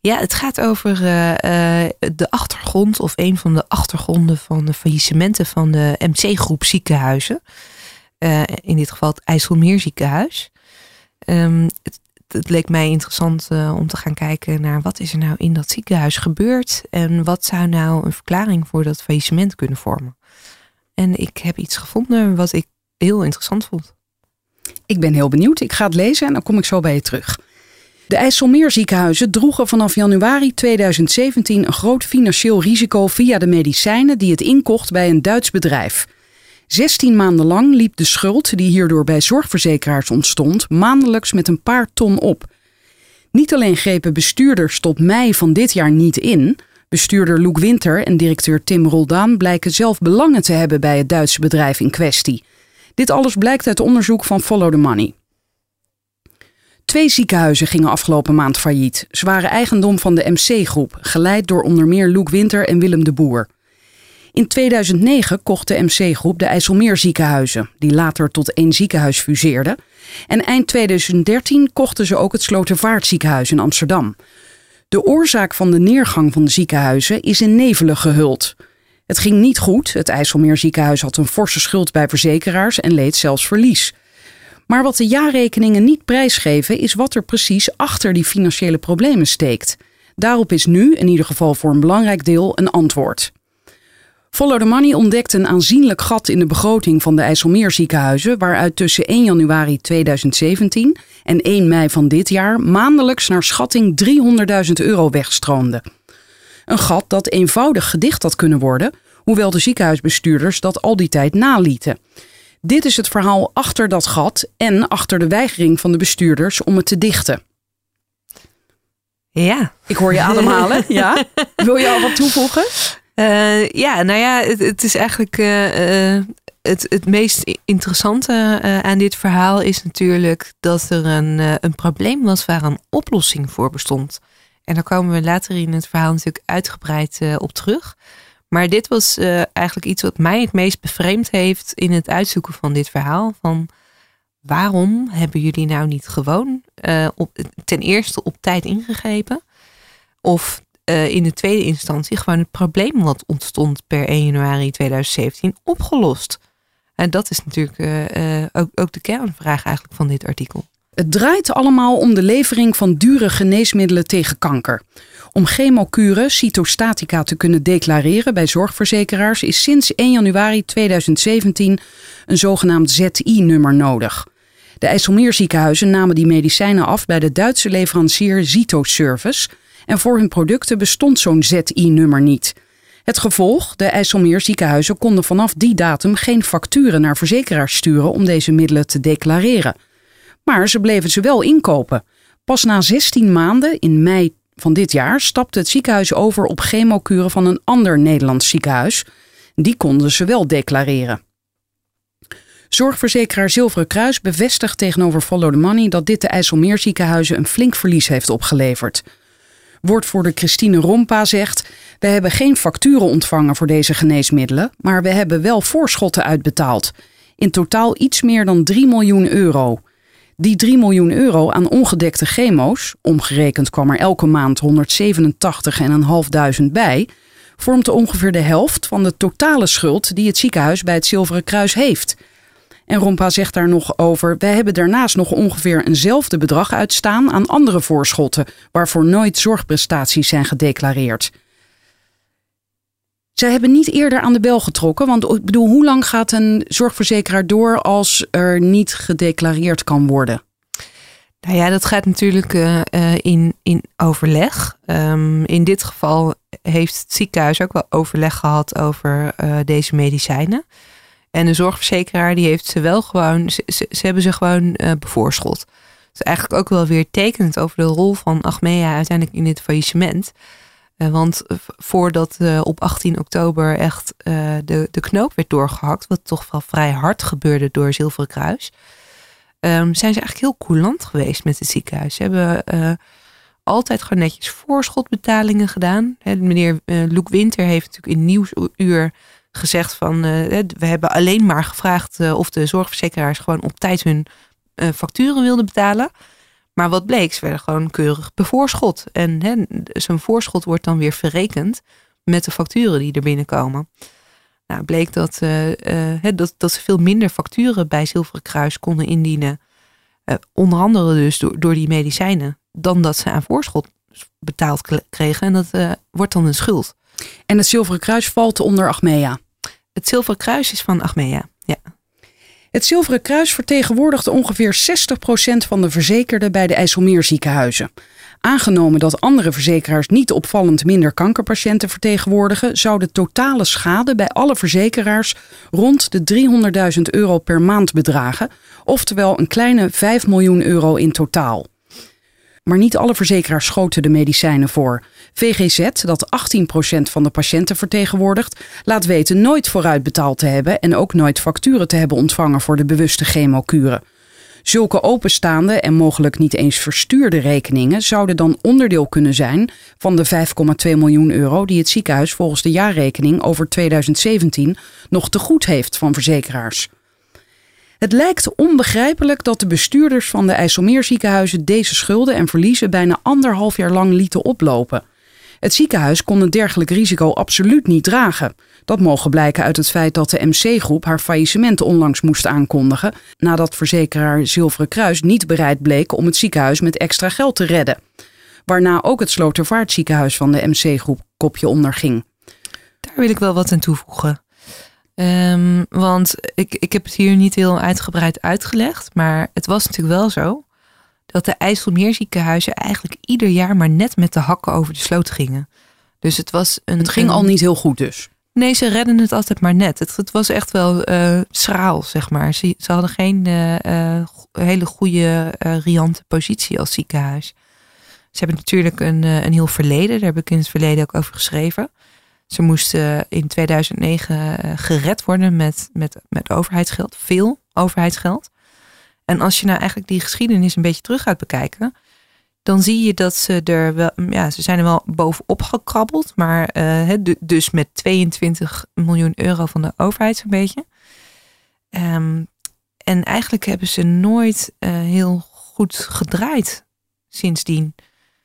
Ja, het gaat over eh, eh, de achtergrond of een van de achtergronden van de faillissementen van de MC-groep ziekenhuizen. Eh, in dit geval het IJsselmeer ziekenhuis. Ehm, het, het leek mij interessant om te gaan kijken naar wat is er nou in dat ziekenhuis gebeurd en wat zou nou een verklaring voor dat faillissement kunnen vormen. En ik heb iets gevonden wat ik heel interessant vond. Ik ben heel benieuwd. Ik ga het lezen en dan kom ik zo bij je terug. De IJsselmeerziekenhuizen droegen vanaf januari 2017 een groot financieel risico via de medicijnen die het inkocht bij een Duits bedrijf. 16 maanden lang liep de schuld die hierdoor bij zorgverzekeraars ontstond maandelijks met een paar ton op. Niet alleen grepen bestuurders tot mei van dit jaar niet in, bestuurder Loek Winter en directeur Tim Roldaan blijken zelf belangen te hebben bij het Duitse bedrijf in kwestie. Dit alles blijkt uit onderzoek van Follow the Money. Twee ziekenhuizen gingen afgelopen maand failliet. Ze waren eigendom van de MC-groep, geleid door onder meer Loek Winter en Willem de Boer. In 2009 kocht de MC-groep de IJsselmeer ziekenhuizen, die later tot één ziekenhuis fuseerden. En eind 2013 kochten ze ook het Slotervaartziekenhuis in Amsterdam. De oorzaak van de neergang van de ziekenhuizen is in nevelen gehuld. Het ging niet goed. Het IJsselmeer ziekenhuis had een forse schuld bij verzekeraars en leed zelfs verlies. Maar wat de jaarrekeningen niet prijsgeven, is wat er precies achter die financiële problemen steekt. Daarop is nu, in ieder geval voor een belangrijk deel, een antwoord. Follow the Money ontdekt een aanzienlijk gat in de begroting van de IJsselmeerziekenhuizen, waaruit tussen 1 januari 2017 en 1 mei van dit jaar maandelijks naar schatting 300.000 euro wegstroomde. Een gat dat eenvoudig gedicht had kunnen worden, hoewel de ziekenhuisbestuurders dat al die tijd nalieten. Dit is het verhaal achter dat gat en achter de weigering van de bestuurders om het te dichten. Ja. Ik hoor je ademhalen. ja. Wil je al wat toevoegen? Uh, ja, nou ja, het, het is eigenlijk uh, uh, het, het meest interessante aan dit verhaal is natuurlijk dat er een, een probleem was waar een oplossing voor bestond. En daar komen we later in het verhaal natuurlijk uitgebreid op terug. Maar dit was uh, eigenlijk iets wat mij het meest bevreemd heeft in het uitzoeken van dit verhaal. Van waarom hebben jullie nou niet gewoon uh, op, ten eerste op tijd ingegrepen? Of uh, in de tweede instantie gewoon het probleem wat ontstond per 1 januari 2017 opgelost? En dat is natuurlijk ook, ook de kernvraag eigenlijk van dit artikel. Het draait allemaal om de levering van dure geneesmiddelen tegen kanker. Om chemokuren, cytostatica, te kunnen declareren bij zorgverzekeraars is sinds 1 januari 2017 een zogenaamd ZI-nummer nodig. De IJsselmeerziekenhuizen namen die medicijnen af bij de Duitse leverancier Zito-Service en voor hun producten bestond zo'n ZI-nummer niet. Het gevolg, de IJsselmeerziekenhuizen konden vanaf die datum geen facturen naar verzekeraars sturen om deze middelen te declareren. Maar ze bleven ze wel inkopen. Pas na 16 maanden, in mei van dit jaar, stapte het ziekenhuis over op chemokuren van een ander Nederlands ziekenhuis. Die konden ze wel declareren. Zorgverzekeraar Zilveren Kruis bevestigt tegenover Follow the Money dat dit de IJsselmeerziekenhuizen een flink verlies heeft opgeleverd. Woordvoerder Christine Rompa zegt: We hebben geen facturen ontvangen voor deze geneesmiddelen, maar we hebben wel voorschotten uitbetaald. In totaal iets meer dan 3 miljoen euro. Die 3 miljoen euro aan ongedekte chemo's, omgerekend kwam er elke maand 187.500 bij, vormt ongeveer de helft van de totale schuld die het ziekenhuis bij het Zilveren Kruis heeft. En Rompa zegt daar nog over: wij hebben daarnaast nog ongeveer eenzelfde bedrag uitstaan aan andere voorschotten, waarvoor nooit zorgprestaties zijn gedeclareerd. Zij hebben niet eerder aan de bel getrokken. Want ik bedoel, hoe lang gaat een zorgverzekeraar door als er niet gedeclareerd kan worden? Nou ja, dat gaat natuurlijk uh, in, in overleg. Um, in dit geval heeft het ziekenhuis ook wel overleg gehad over uh, deze medicijnen. En de zorgverzekeraar die heeft ze wel gewoon, ze, hebben ze gewoon bevoorschot. Dat is eigenlijk ook wel weer tekenend over de rol van Achmea uiteindelijk in dit faillissement. Eh, want voordat eh, op 18 oktober echt eh, de, de knoop werd doorgehakt, wat toch wel vrij hard gebeurde door Zilveren Kruis, ehm, zijn ze eigenlijk heel coulant geweest met het ziekenhuis. Ze hebben altijd gewoon netjes voorschotbetalingen gedaan. Meneer Loek Winter heeft natuurlijk in Nieuwsuur gezegd van we hebben alleen maar gevraagd of de zorgverzekeraars gewoon op tijd hun facturen wilden betalen. Maar wat bleek, ze werden gewoon keurig bevoorschot. En hè, zo'n voorschot wordt dan weer verrekend met de facturen die er binnenkomen. Nou, bleek dat, eh, eh, dat, dat ze veel minder facturen bij Zilveren Kruis konden indienen. Eh, onder andere dus door, door die medicijnen. Dan dat ze aan voorschot betaald kregen. En dat wordt dan een schuld. En het Zilveren Kruis valt onder Achmea. Het Zilveren Kruis is van Achmea. Het Zilveren Kruis vertegenwoordigt ongeveer 60% van de verzekerden bij de IJsselmeerziekenhuizen. Aangenomen dat andere verzekeraars niet opvallend minder kankerpatiënten vertegenwoordigen, zou de totale schade bij alle verzekeraars rond de 300.000 euro per maand bedragen, oftewel een kleine 5 miljoen euro in totaal. Maar niet alle verzekeraars schoten de medicijnen voor. VGZ, dat 18% van de patiënten vertegenwoordigt, laat weten nooit vooruit betaald te hebben en ook nooit facturen te hebben ontvangen voor de bewuste chemokuren. Zulke openstaande en mogelijk niet eens verstuurde rekeningen zouden dan onderdeel kunnen zijn van de 5,2 miljoen euro die het ziekenhuis volgens de jaarrekening over 2017 nog te goed heeft van verzekeraars. Het lijkt onbegrijpelijk dat de bestuurders van de IJsselmeerziekenhuizen deze schulden en verliezen bijna anderhalf jaar lang lieten oplopen. Het ziekenhuis kon een dergelijk risico absoluut niet dragen. Dat mogen blijken uit het feit dat de MC-groep haar faillissement onlangs moest aankondigen, nadat verzekeraar Zilveren Kruis niet bereid bleek om het ziekenhuis met extra geld te redden. Waarna ook het Slotervaartziekenhuis van de MC-groep kopje onderging. Daar wil ik wel wat aan toevoegen. Ehm, want ik, ik heb het hier niet heel uitgebreid uitgelegd. Maar het was natuurlijk wel zo dat de IJsselmeerziekenhuizen eigenlijk ieder jaar maar net met de hakken over de sloot gingen. Dus het was een. Het ging een- al niet heel goed dus. Nee, ze redden het altijd maar net. Het, het was echt wel eh, schraal, zeg maar. Ze, ze hadden geen eh, eh, hele goede, riante positie als ziekenhuis. Ze hebben natuurlijk een, een heel verleden. Daar heb ik in het verleden ook over geschreven. Ze moesten in 2009 eh, gered worden met, met, met overheidsgeld. Veel overheidsgeld. En als je nou eigenlijk die geschiedenis een beetje terug gaat bekijken... dan zie je dat ze er wel... Ja, ze zijn er wel bovenop gekrabbeld. Maar du- dus met 22 miljoen euro van de overheid zo'n beetje. Ehm, en eigenlijk hebben ze nooit eh, heel goed gedraaid sindsdien.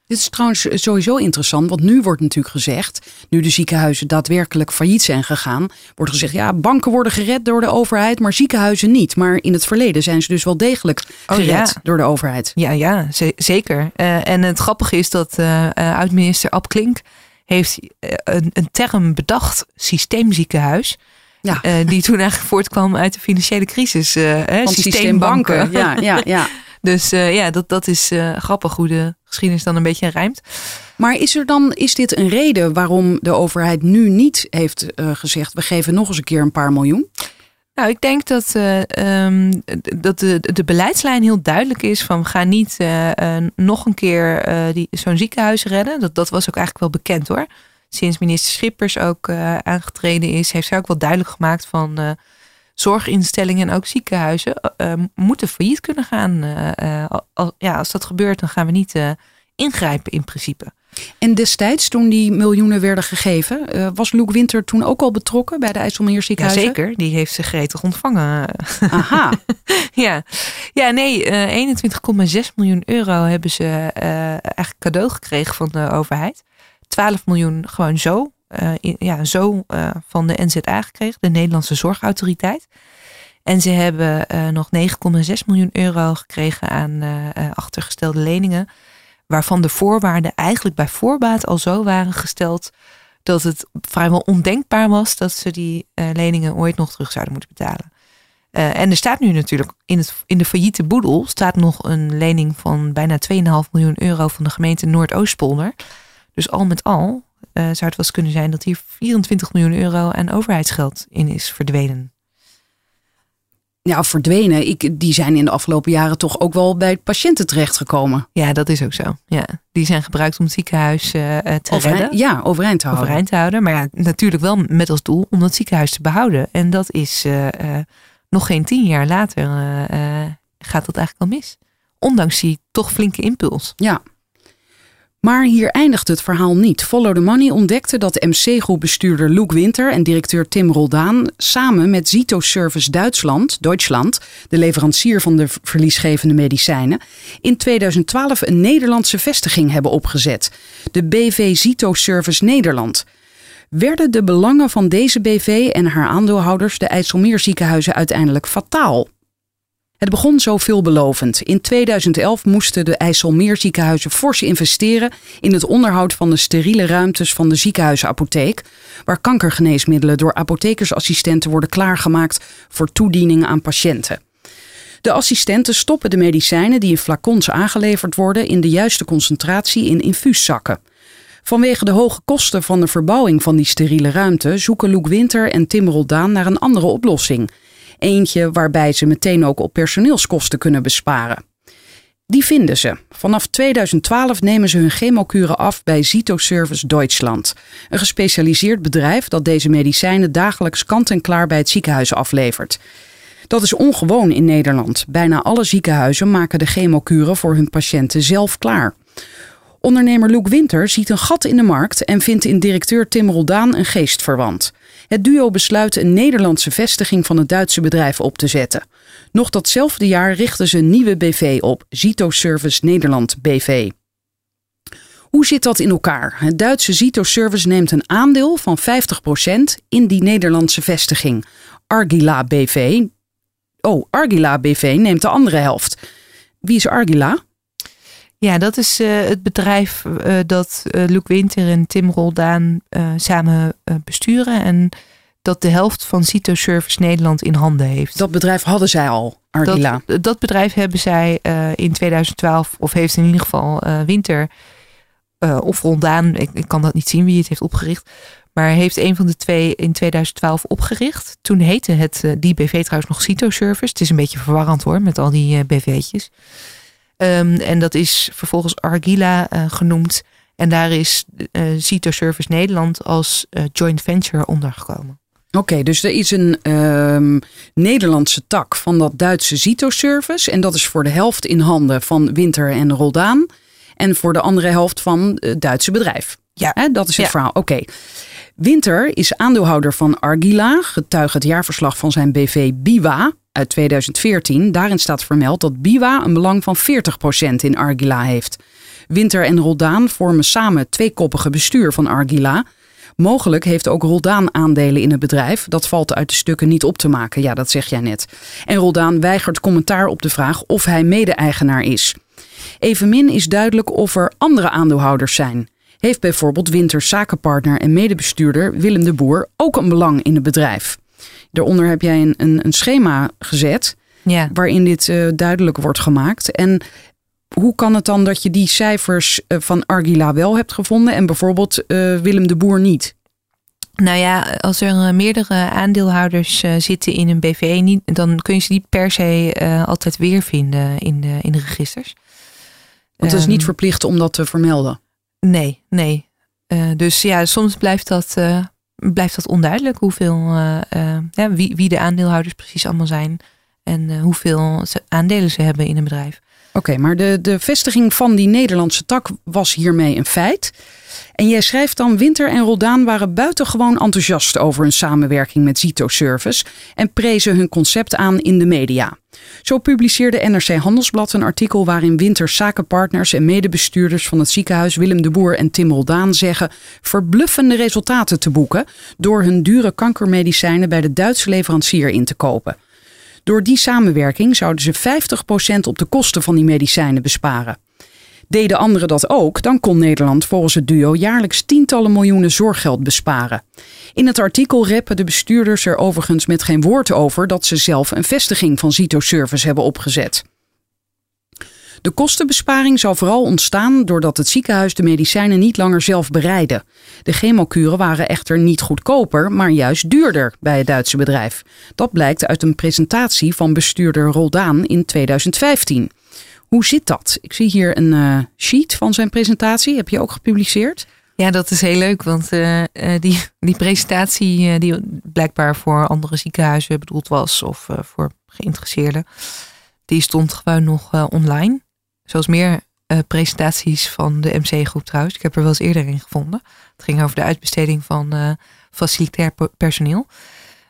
Dit is trouwens sowieso interessant, want nu wordt natuurlijk gezegd, nu de ziekenhuizen daadwerkelijk failliet zijn gegaan, wordt gezegd, ja, banken worden gered door de overheid, maar ziekenhuizen niet. Maar in het verleden zijn ze dus wel degelijk Oh, gered ja. door de overheid. Ja, ja, ze- zeker. Eh, en het grappige is dat eh, oud-minister Ab Klink heeft een, een term bedacht, systeemziekenhuis. Ja. die toen eigenlijk voortkwam uit de financiële crisis. systeembanken. systeembanken. Ja, ja, ja. Dus eh, ja, dat, dat is eh, grappig hoe de geschiedenis dan een beetje rijmt. Maar is er dan, is dit een reden waarom de overheid nu niet heeft eh, gezegd, we geven nog eens een keer een paar miljoen? Nou, ik denk dat, eh, ehm, dat de, de beleidslijn heel duidelijk is van we gaan niet nog een keer die, zo'n ziekenhuis redden. Dat, dat was ook eigenlijk wel bekend hoor. Sinds minister Schippers ook aangetreden is, heeft zij ook wel duidelijk gemaakt van zorginstellingen en ook ziekenhuizen eh, eh, moeten failliet kunnen gaan. Eh, eh, al- ja, als dat gebeurt, dan gaan we niet ingrijpen in principe. En destijds, toen die miljoenen werden gegeven, was Luc Winter toen ook al betrokken bij de IJsselmeerziekenhuizen? Jazeker, die heeft ze gretig ontvangen. Aha. Ja, ja nee, eh 21,6 miljoen euro hebben ze eigenlijk cadeau gekregen van de overheid. 12 miljoen gewoon zo, eh, ja, zo eh, van de NZA gekregen, de Nederlandse Zorgautoriteit. En ze hebben eh, nog 9,6 miljoen euro gekregen aan achtergestelde leningen. Waarvan de voorwaarden eigenlijk bij voorbaat al zo waren gesteld dat het vrijwel ondenkbaar was dat ze die leningen ooit nog terug zouden moeten betalen. En er staat nu natuurlijk in, het, in de failliete boedel staat nog een lening van bijna 2,5 miljoen euro van de gemeente Noordoostpolder. Dus al met al eh, zou het wel eens kunnen zijn dat hier 24 miljoen euro aan overheidsgeld in is verdwenen. Ja, verdwenen. Ik, die zijn in de afgelopen jaren toch ook wel bij patiënten terechtgekomen. Ja, dat is ook zo. Ja, die zijn gebruikt om het ziekenhuis uh, te overeind, redden. Ja, overeind te houden. Overeind te houden. Maar ja, natuurlijk wel met als doel om dat ziekenhuis te behouden. En dat is uh, nog geen tien jaar later gaat dat eigenlijk al mis. Ondanks die toch flinke impuls. Ja, maar hier eindigt het verhaal niet. Follow the Money ontdekte dat MC-groepbestuurder Luc Winter en directeur Tim Roldaan samen met Zito Service Duitsland, Duitsland, de leverancier van de verliesgevende medicijnen, in 2012 een Nederlandse vestiging hebben opgezet. De BV Zito Service Nederland. Werden de belangen van deze BV en haar aandeelhouders, de IJsselmeerziekenhuizen, uiteindelijk fataal? Het begon zo veelbelovend. In 2011 moesten de IJsselmeerziekenhuizen fors investeren in het onderhoud van de steriele ruimtes van de ziekenhuisapotheek, waar kankergeneesmiddelen door apothekersassistenten worden klaargemaakt voor toediening aan patiënten. De assistenten stoppen de medicijnen die in flacons aangeleverd worden in de juiste concentratie in infuuszakken. Vanwege de hoge kosten van de verbouwing van die steriele ruimte zoeken Loek Winter en Tim Roldaan naar een andere oplossing – Eentje waarbij ze meteen ook op personeelskosten kunnen besparen. Die vinden ze. Vanaf 2012 nemen ze hun chemokuren af bij Zitoservice Duitsland. Een gespecialiseerd bedrijf dat deze medicijnen dagelijks kant-en-klaar bij het ziekenhuis aflevert. Dat is ongewoon in Nederland. Bijna alle ziekenhuizen maken de chemokuren voor hun patiënten zelf klaar. Ondernemer Luc Winter ziet een gat in de markt en vindt in directeur Tim Roldaan een geestverwant. Het duo besluit een Nederlandse vestiging van het Duitse bedrijf op te zetten. Nog datzelfde jaar richten ze een nieuwe BV op, Zito Service Nederland BV. Hoe zit dat in elkaar? Het Duitse Zito Service neemt een aandeel van 50% in die Nederlandse vestiging. Argila BV. Oh, Argila BV neemt de andere helft. Wie is Argila? Ja, dat is uh, het bedrijf uh, dat uh, Luc Winter en Tim Roldaan samen besturen. En dat de helft van Cito Service Nederland in handen heeft. Dat bedrijf hadden zij al, Ardila. Dat, dat bedrijf hebben zij in 2012, of heeft in ieder geval Winter of Roldaan, ik, ik, kan dat niet zien wie het heeft opgericht. Maar heeft een van de twee in 2012 opgericht. Toen heette het, die BV trouwens nog Cito Service. Het is een beetje verwarrend hoor, met al die BV'tjes. Um, en dat is vervolgens Argila uh, genoemd. En daar is uh, Cito Service Nederland als uh, joint venture ondergekomen. Oké, okay, dus er is een um, Nederlandse tak van dat Duitse Zito Service. En dat is voor de helft in handen van Winter en Roldaan. En voor de andere helft van het Duitse bedrijf. Ja, He, dat is het ja. verhaal. Oké. Okay. Winter is aandeelhouder van Argila, getuige het jaarverslag van zijn BV Biwa uit 2014. Daarin staat vermeld dat Biwa een belang van 40% in Argila heeft. Winter en Roldaan vormen samen het tweekoppige bestuur van Argila. Mogelijk heeft ook Roldaan aandelen in het bedrijf. Dat valt uit de stukken niet op te maken. Ja, dat zeg jij net. En Roldaan weigert commentaar op de vraag of hij mede-eigenaar is. Evenmin is duidelijk of er andere aandeelhouders zijn. Heeft bijvoorbeeld Winters zakenpartner en medebestuurder Willem de Boer ook een belang in het bedrijf? Daaronder heb jij een, een, een schema gezet ja. waarin dit uh, duidelijk wordt gemaakt. En hoe kan het dan dat je die cijfers uh, van Argila wel hebt gevonden en bijvoorbeeld uh, Willem de Boer niet? Nou ja, als er meerdere aandeelhouders zitten in een BV, niet, dan kun je ze niet per se altijd weer vinden in de, in de registers. Want het is niet verplicht om dat te vermelden. Nee, nee. dus ja, soms blijft dat blijft dat onduidelijk hoeveel, uh, ja, wie, wie de aandeelhouders precies allemaal zijn en uh, hoeveel aandelen ze hebben in een bedrijf. Oké, maar de, de vestiging van die Nederlandse tak was hiermee een feit. En jij schrijft dan: Winter en Roldaan waren buitengewoon enthousiast over hun samenwerking met Zito Service en prezen hun concept aan in de media. Zo publiceerde NRC Handelsblad een artikel waarin Winter zakenpartners en medebestuurders van het ziekenhuis Willem de Boer en Tim Roldaan zeggen verbluffende resultaten te boeken door hun dure kankermedicijnen bij de Duitse leverancier in te kopen. Door die samenwerking zouden ze 50% op de kosten van die medicijnen besparen. Deden anderen dat ook, dan kon Nederland volgens het duo jaarlijks tientallen miljoenen zorggeld besparen. In het artikel reppen de bestuurders er overigens met geen woord over dat ze zelf een vestiging van Zito Service hebben opgezet. De kostenbesparing zou vooral ontstaan doordat het ziekenhuis de medicijnen niet langer zelf bereidde. De chemokuren waren echter niet goedkoper, maar juist duurder bij het Duitse bedrijf. Dat blijkt uit een presentatie van bestuurder Roldaan in 2015. Hoe zit dat? Ik zie hier een uh, sheet van zijn presentatie. Heb je ook gepubliceerd? Ja, dat is heel leuk, want uh, uh, die, die presentatie die blijkbaar voor andere ziekenhuizen bedoeld was of voor geïnteresseerden, die stond gewoon nog online. Zoals meer presentaties van de MC-groep trouwens. Ik heb er wel eens eerder in gevonden. Het ging over de uitbesteding van facilitair personeel.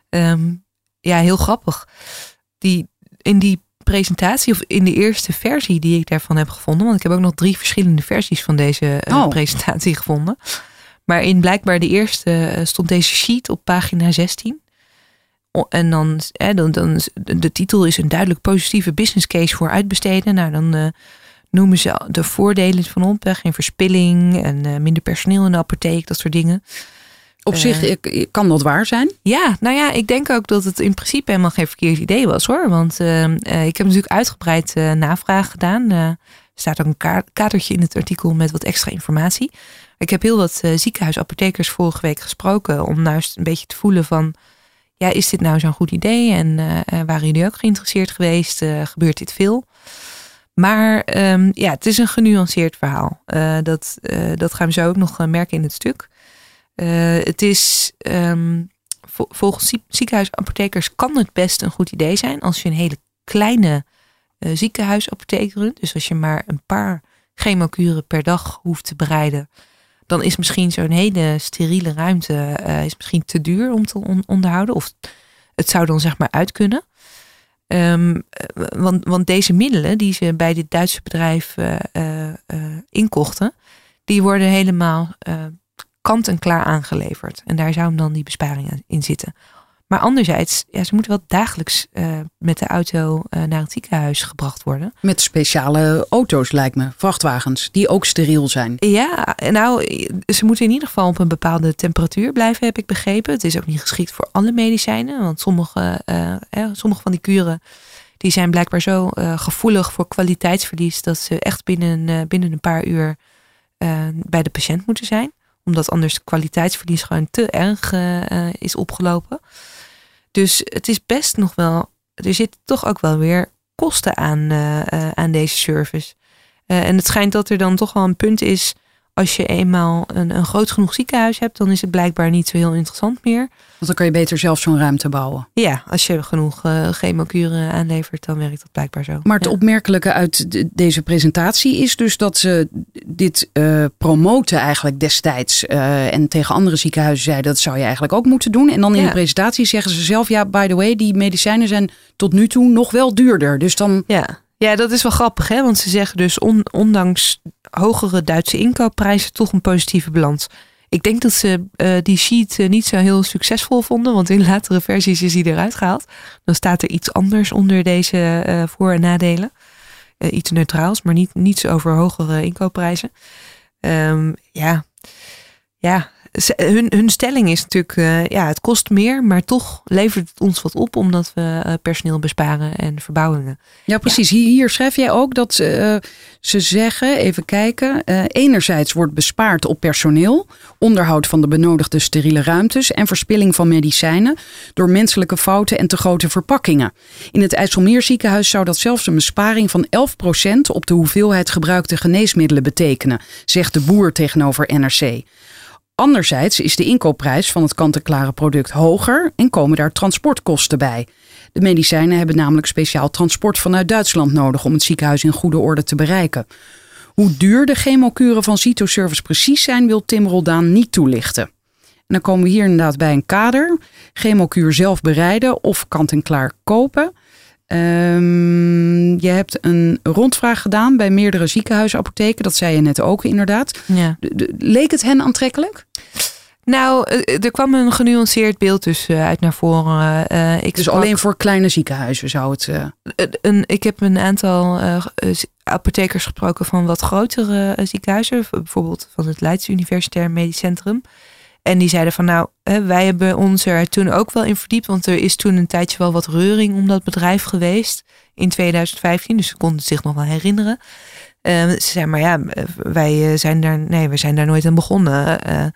Um, ja, heel grappig. Die, in die presentatie, of in de eerste versie die ik daarvan heb gevonden, want ik heb ook nog drie verschillende versies van deze uh, oh. presentatie gevonden. Maar in blijkbaar de eerste stond deze sheet op pagina 16. En dan, eh, dan, dan, de titel is een duidelijk positieve business case voor uitbesteden. Nou, dan noemen ze de voordelen van op. Geen verspilling en minder personeel in de apotheek, dat soort dingen. Op zich uh, kan dat waar zijn. Ja, nou ja, ik denk ook dat het in principe helemaal geen verkeerd idee was hoor. Want uh, ik heb natuurlijk uitgebreid navraag gedaan. er staat ook een kadertje in het artikel met wat extra informatie. Ik heb heel wat ziekenhuisapothekers vorige week gesproken om nou eens een beetje te voelen van... Ja, is dit nou zo'n goed idee? En waren jullie ook geïnteresseerd geweest? gebeurt dit veel? Maar um, ja, het is een genuanceerd verhaal. dat, dat gaan we zo ook nog merken in het stuk. Het is um, volgens ziekenhuisapothekers kan het best een goed idee zijn als je een hele kleine ziekenhuisapotheek runt. Dus als je maar een paar chemokuren per dag hoeft te bereiden, dan is misschien zo'n hele steriele ruimte is misschien te duur om te on onderhouden. Of het zou dan zeg maar uit kunnen. Um, want, want deze middelen die ze bij dit Duitse bedrijf inkochten, die worden helemaal kant-en-klaar aangeleverd. En daar zou dan die besparingen in zitten. Maar anderzijds, ja, ze moeten wel dagelijks uh, met de auto uh, naar het ziekenhuis gebracht worden. Met speciale auto's lijkt me, vrachtwagens, die ook steriel zijn. Ja, nou, ze moeten in ieder geval op een bepaalde temperatuur blijven, heb ik begrepen. Het is ook niet geschikt voor alle medicijnen, want sommige, uh, eh, sommige van die kuren die zijn blijkbaar zo gevoelig voor kwaliteitsverlies dat ze echt binnen, binnen een paar uur bij de patiënt moeten zijn omdat anders kwaliteitsverlies gewoon te erg uh, is opgelopen. Dus het is best nog wel, er zit toch ook wel weer kosten aan, uh, aan deze service. en het schijnt dat er dan toch wel een punt is als je eenmaal een, een groot genoeg ziekenhuis hebt, dan is het blijkbaar niet zo heel interessant meer. Want dan kan je beter zelf zo'n ruimte bouwen. Ja, als je genoeg uh, chemokuren aanlevert, dan werkt dat blijkbaar zo. Maar het opmerkelijke uit deze presentatie is dus dat ze dit uh, promoten eigenlijk destijds. Uh, en tegen andere ziekenhuizen zeiden dat zou je eigenlijk ook moeten doen. En dan in de presentatie zeggen ze zelf, ja, by the way, die medicijnen zijn tot nu toe nog wel duurder. Dus dan... Ja. Ja, dat is wel grappig, hè? Want ze zeggen dus ondanks hogere Duitse inkoopprijzen toch een positieve balans. Ik denk dat ze uh, die sheet uh, niet zo heel succesvol vonden, want in latere versies is die eruit gehaald. Dan staat er iets anders onder deze uh, voor- en nadelen. iets neutraals, maar niet, niets over hogere inkoopprijzen. Um, ja. ja, hun, hun stelling is natuurlijk, uh, ja, het kost meer, maar toch levert het ons wat op omdat we uh, personeel besparen en verbouwingen. Ja, precies. Hier, hier, schrijf jij ook dat ze zeggen, even kijken, enerzijds wordt bespaard op personeel, onderhoud van de benodigde steriele ruimtes en verspilling van medicijnen door menselijke fouten en te grote verpakkingen. In het IJsselmeer ziekenhuis zou dat zelfs een besparing van 11% op de hoeveelheid gebruikte geneesmiddelen betekenen, zegt de boer tegenover NRC. Anderzijds is de inkoopprijs van het kant-en-klare product hoger en komen daar transportkosten bij. De medicijnen hebben namelijk speciaal transport vanuit Duitsland nodig om het ziekenhuis in goede orde te bereiken. Hoe duur de chemokuren van Cytoservice precies zijn, wil Tim Roldaan niet toelichten. En dan komen we hier inderdaad bij een kader. Chemokuur zelf bereiden of kant-en-klaar kopen. Um, je hebt een rondvraag gedaan bij meerdere ziekenhuisapotheken. Dat zei je net ook inderdaad. Ja. leek het hen aantrekkelijk? Nou, eh, er kwam een genuanceerd beeld dus eh, uit naar voren. Uh, ik dus alleen voor kleine ziekenhuizen zou het. Uh... Een, ik heb een aantal apothekers gesproken van wat grotere ziekenhuizen, bijvoorbeeld van het Leids Universitair Medisch Centrum. En die zeiden van nou, wij hebben ons er toen ook wel in verdiept. Want er is toen een tijdje wel wat reuring om dat bedrijf geweest. In 2015, dus ze konden zich nog wel herinneren. Uh, ze zeiden maar ja, wij zijn daar, nee, we zijn daar nooit aan begonnen. Uh,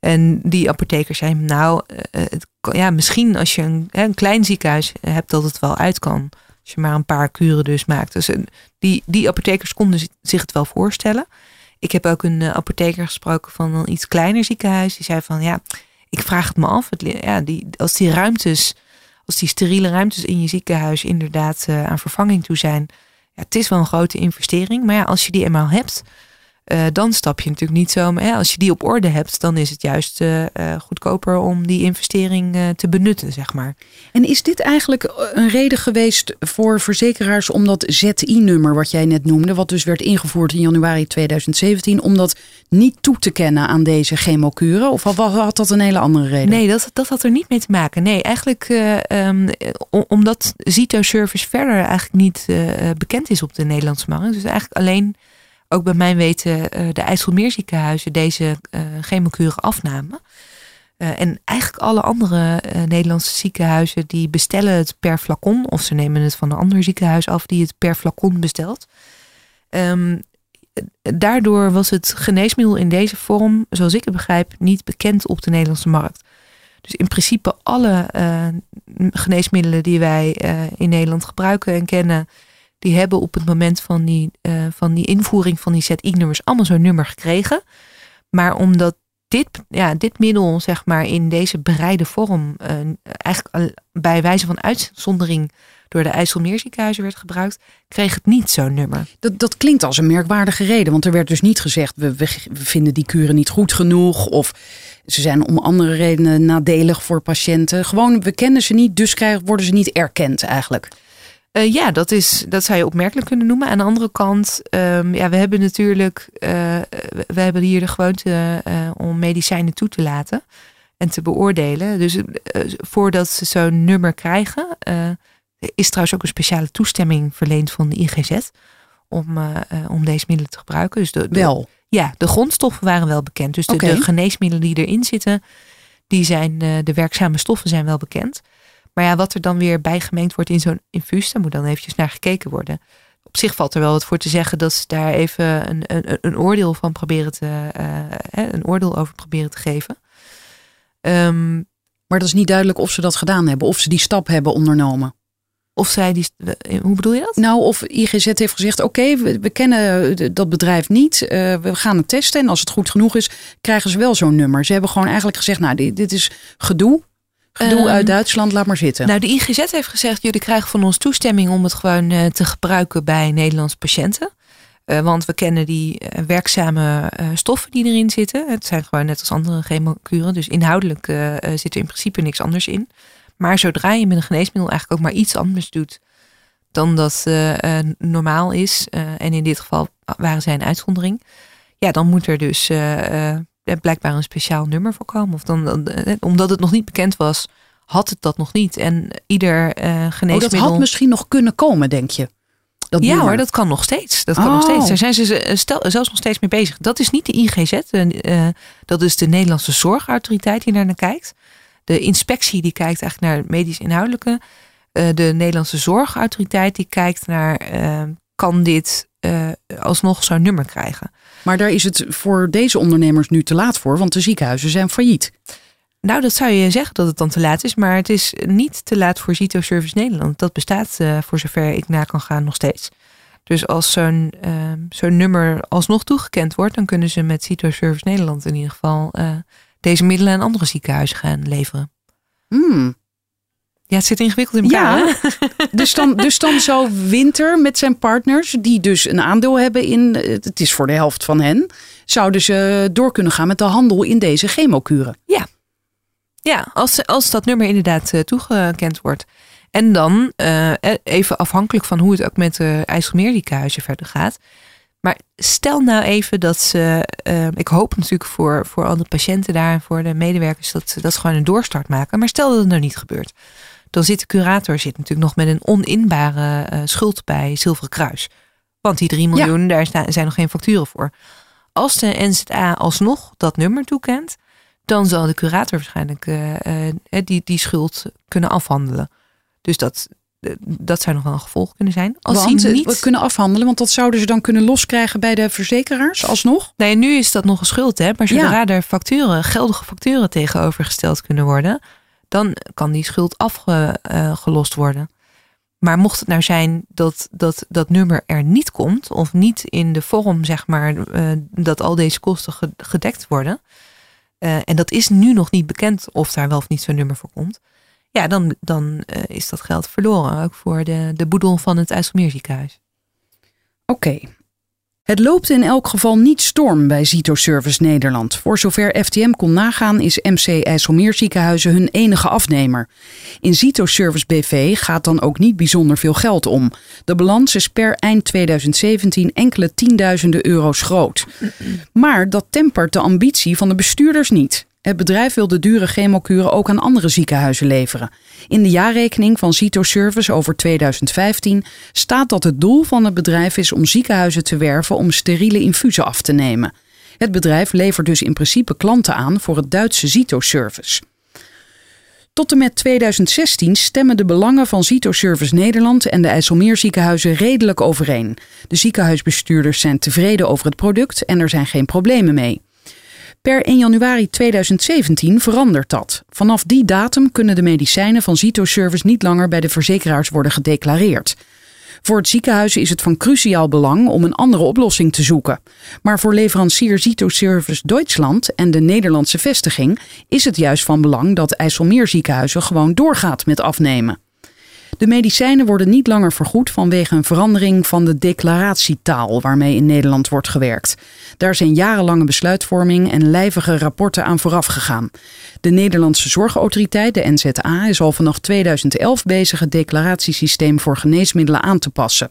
en die apotheker zei nou, het, ja, misschien als je een, een klein ziekenhuis hebt dat het wel uit kan. Als je maar een paar kuren dus maakt. Dus die, die apothekers konden zich het wel voorstellen. Ik heb ook een uh, apotheker gesproken van een iets kleiner ziekenhuis. Die zei van ja, ik vraag het me af. Het, ja, die, als die ruimtes, als die steriele ruimtes in je ziekenhuis inderdaad uh, aan vervanging toe zijn. Ja, het is wel een grote investering. Maar ja, als je die eenmaal hebt, uh, dan stap je natuurlijk niet zo. Maar ja, als je die op orde hebt, dan is het juist uh, goedkoper om die investering te benutten, zeg maar. En is dit eigenlijk een reden geweest voor verzekeraars om dat ZI-nummer, wat jij net noemde, wat dus werd ingevoerd in januari 2017, om dat niet toe te kennen aan deze chemokuren? Of had dat een hele andere reden? Nee, dat, dat had er niet mee te maken. Nee, eigenlijk um, omdat Zito Service verder eigenlijk niet bekend is op de Nederlandse markt. Dus eigenlijk alleen ook bij mijn weten uh, de IJsselmeerziekenhuizen deze uh, chemokuren afnamen. Uh, en eigenlijk alle andere Nederlandse ziekenhuizen die bestellen het per flacon. Of ze nemen het van een ander ziekenhuis af die het per flacon bestelt. Um, daardoor was het geneesmiddel in deze vorm, zoals ik het begrijp, niet bekend op de Nederlandse markt. Dus in principe alle geneesmiddelen die wij in Nederland gebruiken en kennen, die hebben op het moment van die, uh, van die invoering van die ZI-nummers allemaal zo'n nummer gekregen. Maar omdat dit, ja, dit middel, zeg maar, in deze bereide vorm, uh, eigenlijk bij wijze van uitzondering door de IJsselmeerziekenhuizen werd gebruikt, kreeg het niet zo'n nummer. Dat, dat klinkt als een merkwaardige reden, want er werd dus niet gezegd, we, we, we vinden die kuren niet goed genoeg of ze zijn om andere redenen nadelig voor patiënten. Gewoon, we kennen ze niet, dus krijgen, worden ze niet erkend eigenlijk. Uh, ja, dat, is, dat zou je opmerkelijk kunnen noemen. Aan de andere kant, um, ja, we hebben natuurlijk, uh, we hebben hier de gewoonte uh, om medicijnen toe te laten en te beoordelen. Dus voordat ze zo'n nummer krijgen, is trouwens ook een speciale toestemming verleend van de IGZ om, om deze middelen te gebruiken. Dus de, wel? Ja, de grondstoffen waren wel bekend. Dus de, okay. de geneesmiddelen die erin zitten, die zijn, de werkzame stoffen zijn wel bekend. Maar ja, wat er dan weer bijgemengd wordt in zo'n infuus, daar moet dan eventjes naar gekeken worden. Op zich valt er wel wat voor te zeggen dat ze daar even een, een, een oordeel van proberen te, uh, een oordeel over proberen te geven. Um, maar dat is niet duidelijk of ze dat gedaan hebben, of ze die stap hebben ondernomen. Of zij die. Hoe bedoel je dat? Nou, of IGZ heeft gezegd: oké, we, we, kennen dat bedrijf niet. Uh, we gaan het testen. En als het goed genoeg is, krijgen ze wel zo'n nummer. Ze hebben gewoon eigenlijk gezegd: nou, dit, dit is gedoe. Gedoe um, uit Duitsland, laat maar zitten. Nou, de IGZ heeft gezegd: jullie krijgen van ons toestemming om het gewoon uh, te gebruiken bij Nederlandse patiënten. Uh, want we kennen die uh, werkzame stoffen die erin zitten. Het zijn gewoon net als andere chemokuren. Dus inhoudelijk zit er in principe niks anders in. Maar zodra je met een geneesmiddel eigenlijk ook maar iets anders doet dan dat normaal is, en in dit geval waren zij een uitzondering, ja, dan moet er dus blijkbaar een speciaal nummer voor komen. Of dan, eh, omdat het nog niet bekend was, had het dat nog niet. En ieder uh, geneesmiddel... Oh, dat had misschien nog kunnen komen, denk je? Dat ja hoor, dat kan nog steeds. Dat kan nog steeds. Oh. Daar zijn ze eh, stel, zelfs nog steeds mee bezig. Dat is niet de IGZ. Uh, dat is de Nederlandse Zorgautoriteit die daar naar kijkt. De inspectie die kijkt eigenlijk naar het medisch inhoudelijke. Uh, de Nederlandse Zorgautoriteit die kijkt naar... kan dit alsnog zo'n nummer krijgen? Maar daar is het voor deze ondernemers nu te laat voor, want de ziekenhuizen zijn failliet. Nou, dat zou je zeggen dat het dan te laat is, maar het is niet te laat voor Zito Service Nederland. Dat bestaat uh, voor zover ik na kan gaan nog steeds. Dus als zo'n uh, zo'n nummer alsnog toegekend wordt, dan kunnen ze met Zito Service Nederland in ieder geval uh, deze middelen aan andere ziekenhuizen gaan leveren. Hmm. Ja, het zit ingewikkeld in elkaar. Ja. dus, dan, dus dan zou Winter met zijn partners, die dus een aandeel hebben in, het is voor de helft van hen, zouden ze door kunnen gaan met de handel in deze chemokuren. Ja, ja als, als dat nummer inderdaad uh, toegekend wordt. En dan, uh, even afhankelijk van hoe het ook met de IJsselmeerziekenhuizen verder gaat. Maar stel nou even dat ze, uh, ik hoop natuurlijk voor, voor al de patiënten daar en voor de medewerkers dat, dat ze gewoon een doorstart maken. Maar stel dat het nou niet gebeurt dan zit de curator zit natuurlijk nog met een oninbare uh, schuld bij Zilveren Kruis. Want die 3 miljoen, daar zijn nog geen facturen voor. Als de NZA alsnog dat nummer toekent, dan zal de curator waarschijnlijk uh, die, die schuld kunnen afhandelen. Dus dat, dat zou nog wel een gevolg kunnen zijn. Als want, niet... we kunnen afhandelen, want dat zouden ze dan kunnen loskrijgen bij de verzekeraars alsnog? Nee, nu is dat nog een schuld, hè? Maar zodra ja. er facturen, geldige facturen tegenovergesteld kunnen worden, dan kan die schuld afgelost worden. Maar mocht het nou zijn dat, dat dat nummer er niet komt, of niet in de vorm, zeg maar, uh, dat al deze kosten gedekt worden, uh, en dat is nu nog niet bekend of daar wel of niet zo'n nummer voor komt, ja, dan, dan is dat geld verloren, ook voor de, de boedel van het IJsselmeerziekenhuis. Oké, het loopt in elk geval niet storm bij Zito Service Nederland. Voor zover FTM kon nagaan is MC IJsselmeerziekenhuizen hun enige afnemer. In Zito Service BV gaat dan ook niet bijzonder veel geld om. De balans is per eind 2017 enkele tienduizenden euro's groot. Maar dat tempert de ambitie van de bestuurders niet. Het bedrijf wil de dure chemokuren ook aan andere ziekenhuizen leveren. In de jaarrekening van Cito Service over 2015 staat dat het doel van het bedrijf is om ziekenhuizen te werven om steriele infusen af te nemen. Het bedrijf levert dus in principe klanten aan voor het Duitse Zito Service. Tot en met 2016 stemmen de belangen van Zito Service Nederland en de IJsselmeerziekenhuizen redelijk overeen. De ziekenhuisbestuurders zijn tevreden over het product en er zijn geen problemen mee. Per 1 januari 2017 verandert dat. Vanaf die datum kunnen de medicijnen van Zito-service niet langer bij de verzekeraars worden gedeclareerd. Voor het ziekenhuis is het van cruciaal belang om een andere oplossing te zoeken. Maar voor leverancier Zito Service Duitsland en de Nederlandse vestiging is het juist van belang dat IJsselmeerziekenhuizen gewoon doorgaat met afnemen. De medicijnen worden niet langer vergoed vanwege een verandering van de declaratietaal waarmee in Nederland wordt gewerkt. Daar zijn jarenlange besluitvorming en lijvige rapporten aan vooraf gegaan. De Nederlandse Zorgautoriteit, de NZA, is al vanaf 2011 bezig het declaratiesysteem voor geneesmiddelen aan te passen.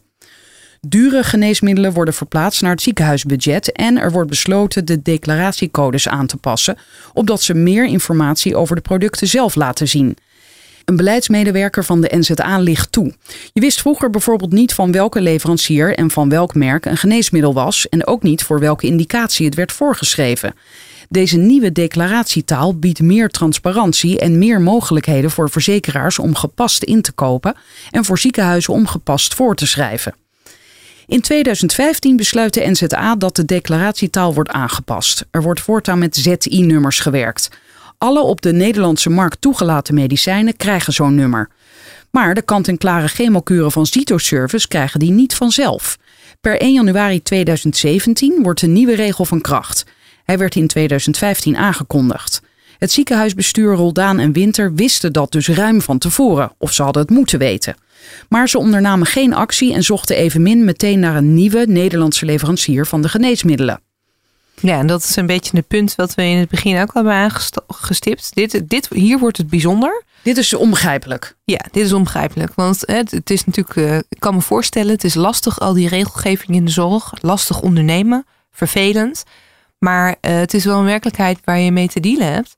Dure geneesmiddelen worden verplaatst naar het ziekenhuisbudget en er wordt besloten de declaratiecodes aan te passen, opdat ze meer informatie over de producten zelf laten zien. Een beleidsmedewerker van de NZA ligt toe. Je wist vroeger bijvoorbeeld niet van welke leverancier en van welk merk een geneesmiddel was en ook niet voor welke indicatie het werd voorgeschreven. Deze nieuwe declaratietaal biedt meer transparantie en meer mogelijkheden voor verzekeraars om gepast in te kopen en voor ziekenhuizen om gepast voor te schrijven. In 2015 besluit de NZA dat de declaratietaal wordt aangepast. Er wordt voortaan met ZI-nummers gewerkt. Alle op de Nederlandse markt toegelaten medicijnen krijgen zo'n nummer. Maar de kant-en-klare chemokuren van Zito-service krijgen die niet vanzelf. Per 1 januari 2017 wordt de nieuwe regel van kracht. Hij werd in 2015 aangekondigd. Het ziekenhuisbestuur Roldaan en Winter wisten dat dus ruim van tevoren, of ze hadden het moeten weten. Maar ze ondernamen geen actie en zochten evenmin meteen naar een nieuwe Nederlandse leverancier van de geneesmiddelen. Ja, en dat is een beetje het punt wat we in het begin ook al hebben aangestipt. Dit, dit, hier wordt het bijzonder. Dit is onbegrijpelijk. Ja, dit is onbegrijpelijk. Want het, het is natuurlijk, uh, ik kan me voorstellen, het is lastig al die regelgeving in de zorg. Lastig ondernemen, vervelend. Maar uh, het is wel een werkelijkheid waar je mee te dealen hebt.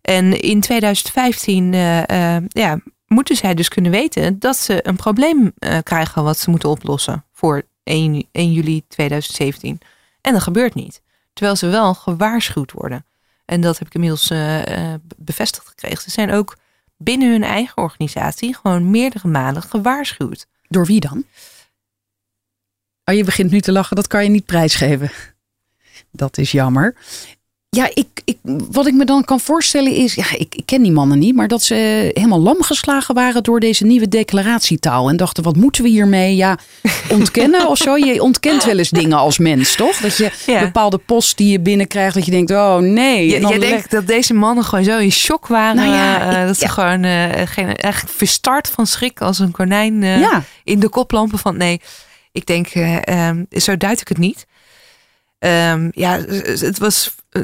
En in 2015 uh, uh, ja, moeten zij dus kunnen weten dat ze een probleem krijgen wat ze moeten oplossen voor 1, 1 juli 2017. En dat gebeurt niet. Terwijl ze wel gewaarschuwd worden. En dat heb ik inmiddels uh, bevestigd gekregen. Ze zijn ook binnen hun eigen organisatie gewoon meerdere malen gewaarschuwd. Door wie dan? Oh, je begint nu te lachen, dat kan je niet prijsgeven. Dat is jammer. Ja, ik, ik, wat ik me dan kan voorstellen is, ja, ik, ik, ken die mannen niet, maar dat ze helemaal lam geslagen waren door deze nieuwe declaratietaal. En dachten, wat moeten we hiermee? Ja, ontkennen of zo. Je ontkent wel eens dingen als mens, toch? Dat je bepaalde post die je binnenkrijgt, dat je denkt, oh nee. Je, jij denkt dat deze mannen gewoon zo in shock waren. Nou ja, uh, dat ze gewoon uh, geen, eigenlijk verstart van schrik als een konijn in de koplampen van nee. Ik denk, um, zo duid ik het niet. Um, ja, het was eh,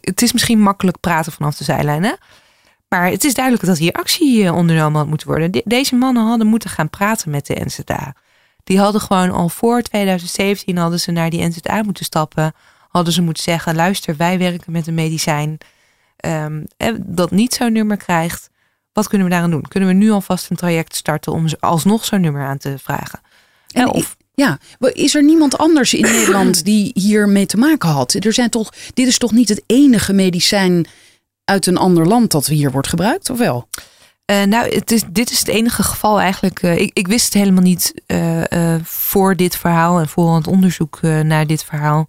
het is misschien makkelijk praten vanaf de zijlijn, hè? Maar het is duidelijk dat hier actie eh, ondernomen had moeten worden. deze mannen hadden moeten gaan praten met de NZA. Die hadden gewoon al voor 2017 hadden ze naar die NZA moeten stappen. Hadden ze moeten zeggen, luister, wij werken met een medicijn um, dat niet zo'n nummer krijgt. Wat kunnen we daaraan doen? Kunnen we nu alvast een traject starten om alsnog zo'n nummer aan te vragen? En of, ja, is er niemand anders in Nederland die hiermee te maken had? Er zijn toch, dit is toch niet het enige medicijn uit een ander land dat hier wordt gebruikt, of wel? Uh, nou, het is, dit is het enige geval eigenlijk. Uh, ik, ik, wist het helemaal niet uh, voor dit verhaal en voor het onderzoek naar dit verhaal.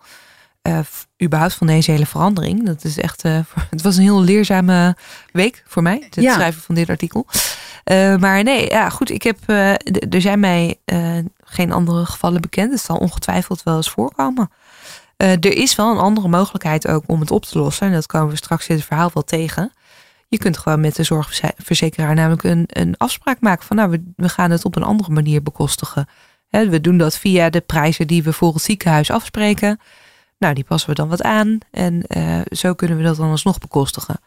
überhaupt van deze hele verandering. Dat is echt. het was een heel leerzame week voor mij, het ja. schrijven van dit artikel. maar nee, ja, goed. Ik heb. er zijn mij geen andere gevallen bekend. Het zal ongetwijfeld wel eens voorkomen. er is wel een andere mogelijkheid ook om het op te lossen. En dat komen we straks in het verhaal wel tegen. Je kunt gewoon met de zorgverzekeraar namelijk een, een afspraak maken van nou, we, we gaan het op een andere manier bekostigen. we doen dat via de prijzen die we voor het ziekenhuis afspreken. Nou, die passen we dan wat aan en uh, zo kunnen we dat dan alsnog bekostigen.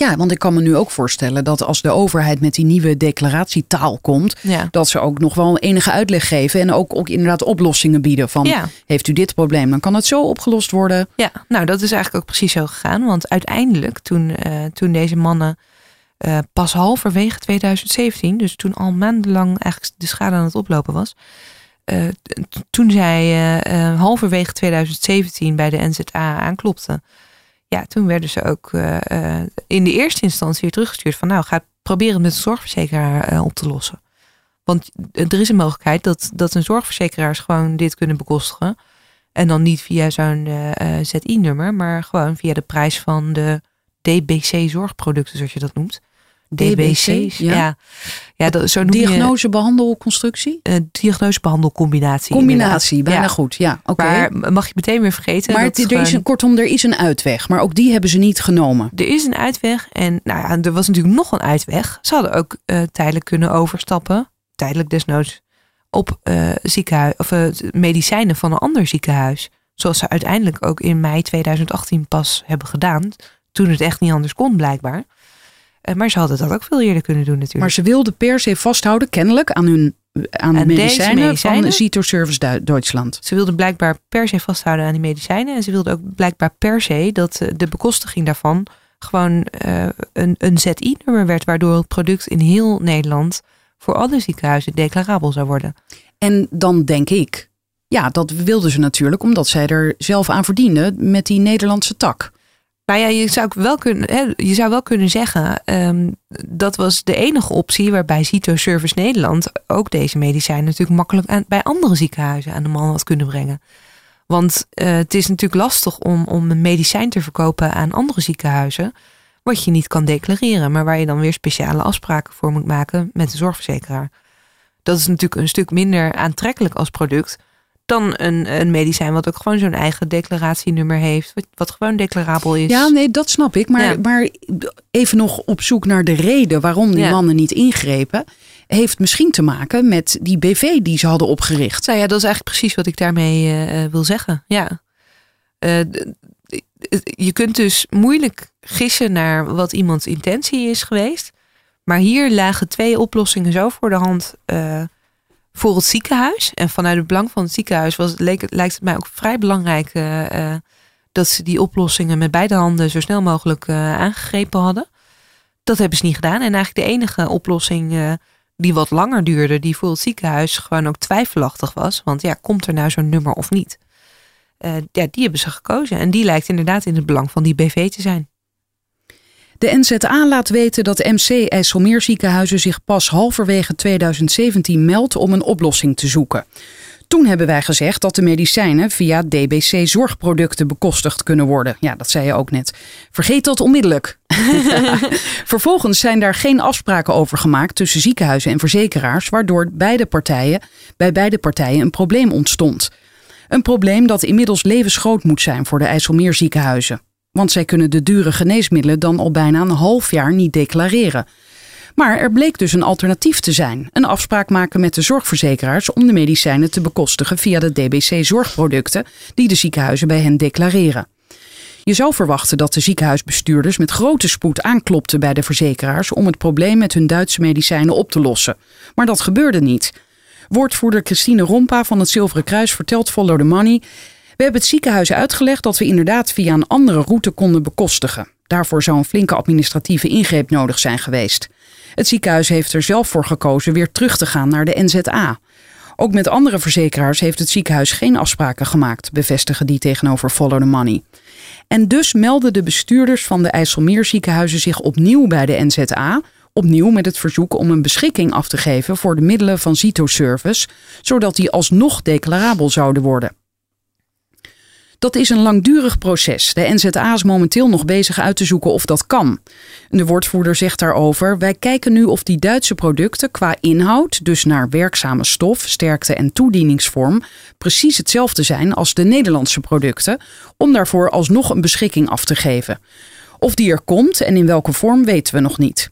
Ja, want ik kan me nu ook voorstellen dat als de overheid met die nieuwe declaratietaal komt, dat ze ook nog wel enige uitleg geven en ook, ook inderdaad oplossingen bieden. Van heeft u dit probleem, dan kan het zo opgelost worden. Ja, nou dat is eigenlijk ook precies zo gegaan. Want uiteindelijk, toen, uh, toen deze mannen uh, pas halverwege 2017, dus toen al maandenlang eigenlijk de schade aan het oplopen was. Uh, toen zij halverwege 2017 bij de NZA aanklopte ja, toen werden ze ook uh, in de eerste instantie weer teruggestuurd van nou, ga proberen met een zorgverzekeraar uh, op te lossen. Want er is een mogelijkheid dat, dat een zorgverzekeraars gewoon dit kunnen bekostigen. En dan niet via zo'n ZI-nummer, maar gewoon via de prijs van de DBC zorgproducten, zoals je dat noemt. DBC, ja. ja. ja dat, zo diagnose, behandel, constructie? Uh, diagnose, behandel, combinatie. Combinatie, bijna goed. Ja, oké. Maar mag je meteen weer vergeten. Maar er is een, kortom, er is een uitweg. Maar ook die hebben ze niet genomen. Er is een uitweg. En nou ja, er was natuurlijk nog een uitweg. Ze hadden ook uh, tijdelijk kunnen overstappen. Tijdelijk desnoods. Op uh, ziekenhuis, of, medicijnen van een ander ziekenhuis. Zoals ze uiteindelijk ook in mei 2018 pas hebben gedaan. Toen het echt niet anders kon, blijkbaar. Eh, maar ze hadden dat ook veel eerder kunnen doen natuurlijk. Maar ze wilden per se vasthouden, kennelijk, aan hun aan de medicijnen, medicijnen van Zito Service Duitsland. Ze wilden blijkbaar per se vasthouden aan die medicijnen. En ze wilden ook blijkbaar per se dat eh, de bekostiging daarvan gewoon uh, een, een ZI-nummer werd. Waardoor het product in heel Nederland voor alle ziekenhuizen declarabel zou worden. En dan denk ik, ja, dat wilden ze natuurlijk omdat zij er zelf aan verdienden met die Nederlandse tak. Nou ja, je zou, wel kunnen, hè, je zou wel kunnen zeggen, um, dat was de enige optie waarbij Cito Service Nederland ook deze medicijnen natuurlijk makkelijk bij andere ziekenhuizen aan de man had kunnen brengen. Want uh, het is natuurlijk lastig om, om een medicijn te verkopen aan andere ziekenhuizen, wat je niet kan declareren, maar waar je dan weer speciale afspraken voor moet maken met de zorgverzekeraar. Dat is natuurlijk een stuk minder aantrekkelijk als product dan een, een medicijn wat ook gewoon zo'n eigen declaratienummer heeft, wat, wat, gewoon declarabel is. Ja, nee, dat snap ik. Maar, maar even nog op zoek naar de reden waarom die mannen niet ingrepen, heeft misschien te maken met die BV die ze hadden opgericht. Nou ja, dat is eigenlijk precies wat ik daarmee uh, wil zeggen. Ja. Uh, je kunt dus moeilijk gissen naar wat iemands intentie is geweest. Maar hier lagen twee oplossingen zo voor de hand. Uh, voor het ziekenhuis. En vanuit het belang van het ziekenhuis was, leek, lijkt het mij ook vrij belangrijk uh, dat ze die oplossingen met beide handen zo snel mogelijk uh, aangegrepen hadden. Dat hebben ze niet gedaan. En eigenlijk de enige oplossing die wat langer duurde, die voor het ziekenhuis gewoon ook twijfelachtig was. Want ja, komt er nou zo'n nummer of niet? ja, die hebben ze gekozen. En die lijkt inderdaad in het belang van die BV te zijn. De NZA laat weten dat MC IJsselmeerziekenhuizen zich pas halverwege 2017 meldt om een oplossing te zoeken. Toen hebben wij gezegd dat de medicijnen via DBC zorgproducten bekostigd kunnen worden. Ja, dat zei je ook net. Vergeet dat onmiddellijk. Vervolgens zijn daar geen afspraken over gemaakt tussen ziekenhuizen en verzekeraars, waardoor beide partijen, bij beide partijen een probleem ontstond. Een probleem dat inmiddels levensgroot moet zijn voor de IJsselmeerziekenhuizen. Want zij kunnen de dure geneesmiddelen dan al bijna een half jaar niet declareren. Maar er bleek dus een alternatief te zijn: een afspraak maken met de zorgverzekeraars om de medicijnen te bekostigen via de DBC-zorgproducten die de ziekenhuizen bij hen declareren. Je zou verwachten dat de ziekenhuisbestuurders met grote spoed aanklopten bij de verzekeraars om het probleem met hun Duitse medicijnen op te lossen. Maar dat gebeurde niet. Woordvoerder Christine Rompa van het Zilveren Kruis vertelt Follow the Money. We hebben het ziekenhuis uitgelegd dat we inderdaad via een andere route konden bekostigen. Daarvoor zou een flinke administratieve ingreep nodig zijn geweest. Het ziekenhuis heeft er zelf voor gekozen weer terug te gaan naar de NZA. Ook met andere verzekeraars heeft het ziekenhuis geen afspraken gemaakt, bevestigen die tegenover Follow the Money. En dus melden de bestuurders van de IJsselmeerziekenhuizen zich opnieuw bij de NZA, opnieuw met het verzoek om een beschikking af te geven voor de middelen van Zito-service, zodat die alsnog declarabel zouden worden. Dat is een langdurig proces. De NZA is momenteel nog bezig uit te zoeken of dat kan. De woordvoerder zegt daarover: Wij kijken nu of die Duitse producten qua inhoud, dus naar werkzame stof, sterkte en toedieningsvorm, precies hetzelfde zijn als de Nederlandse producten, om daarvoor alsnog een beschikking af te geven. Of die er komt en in welke vorm weten we nog niet.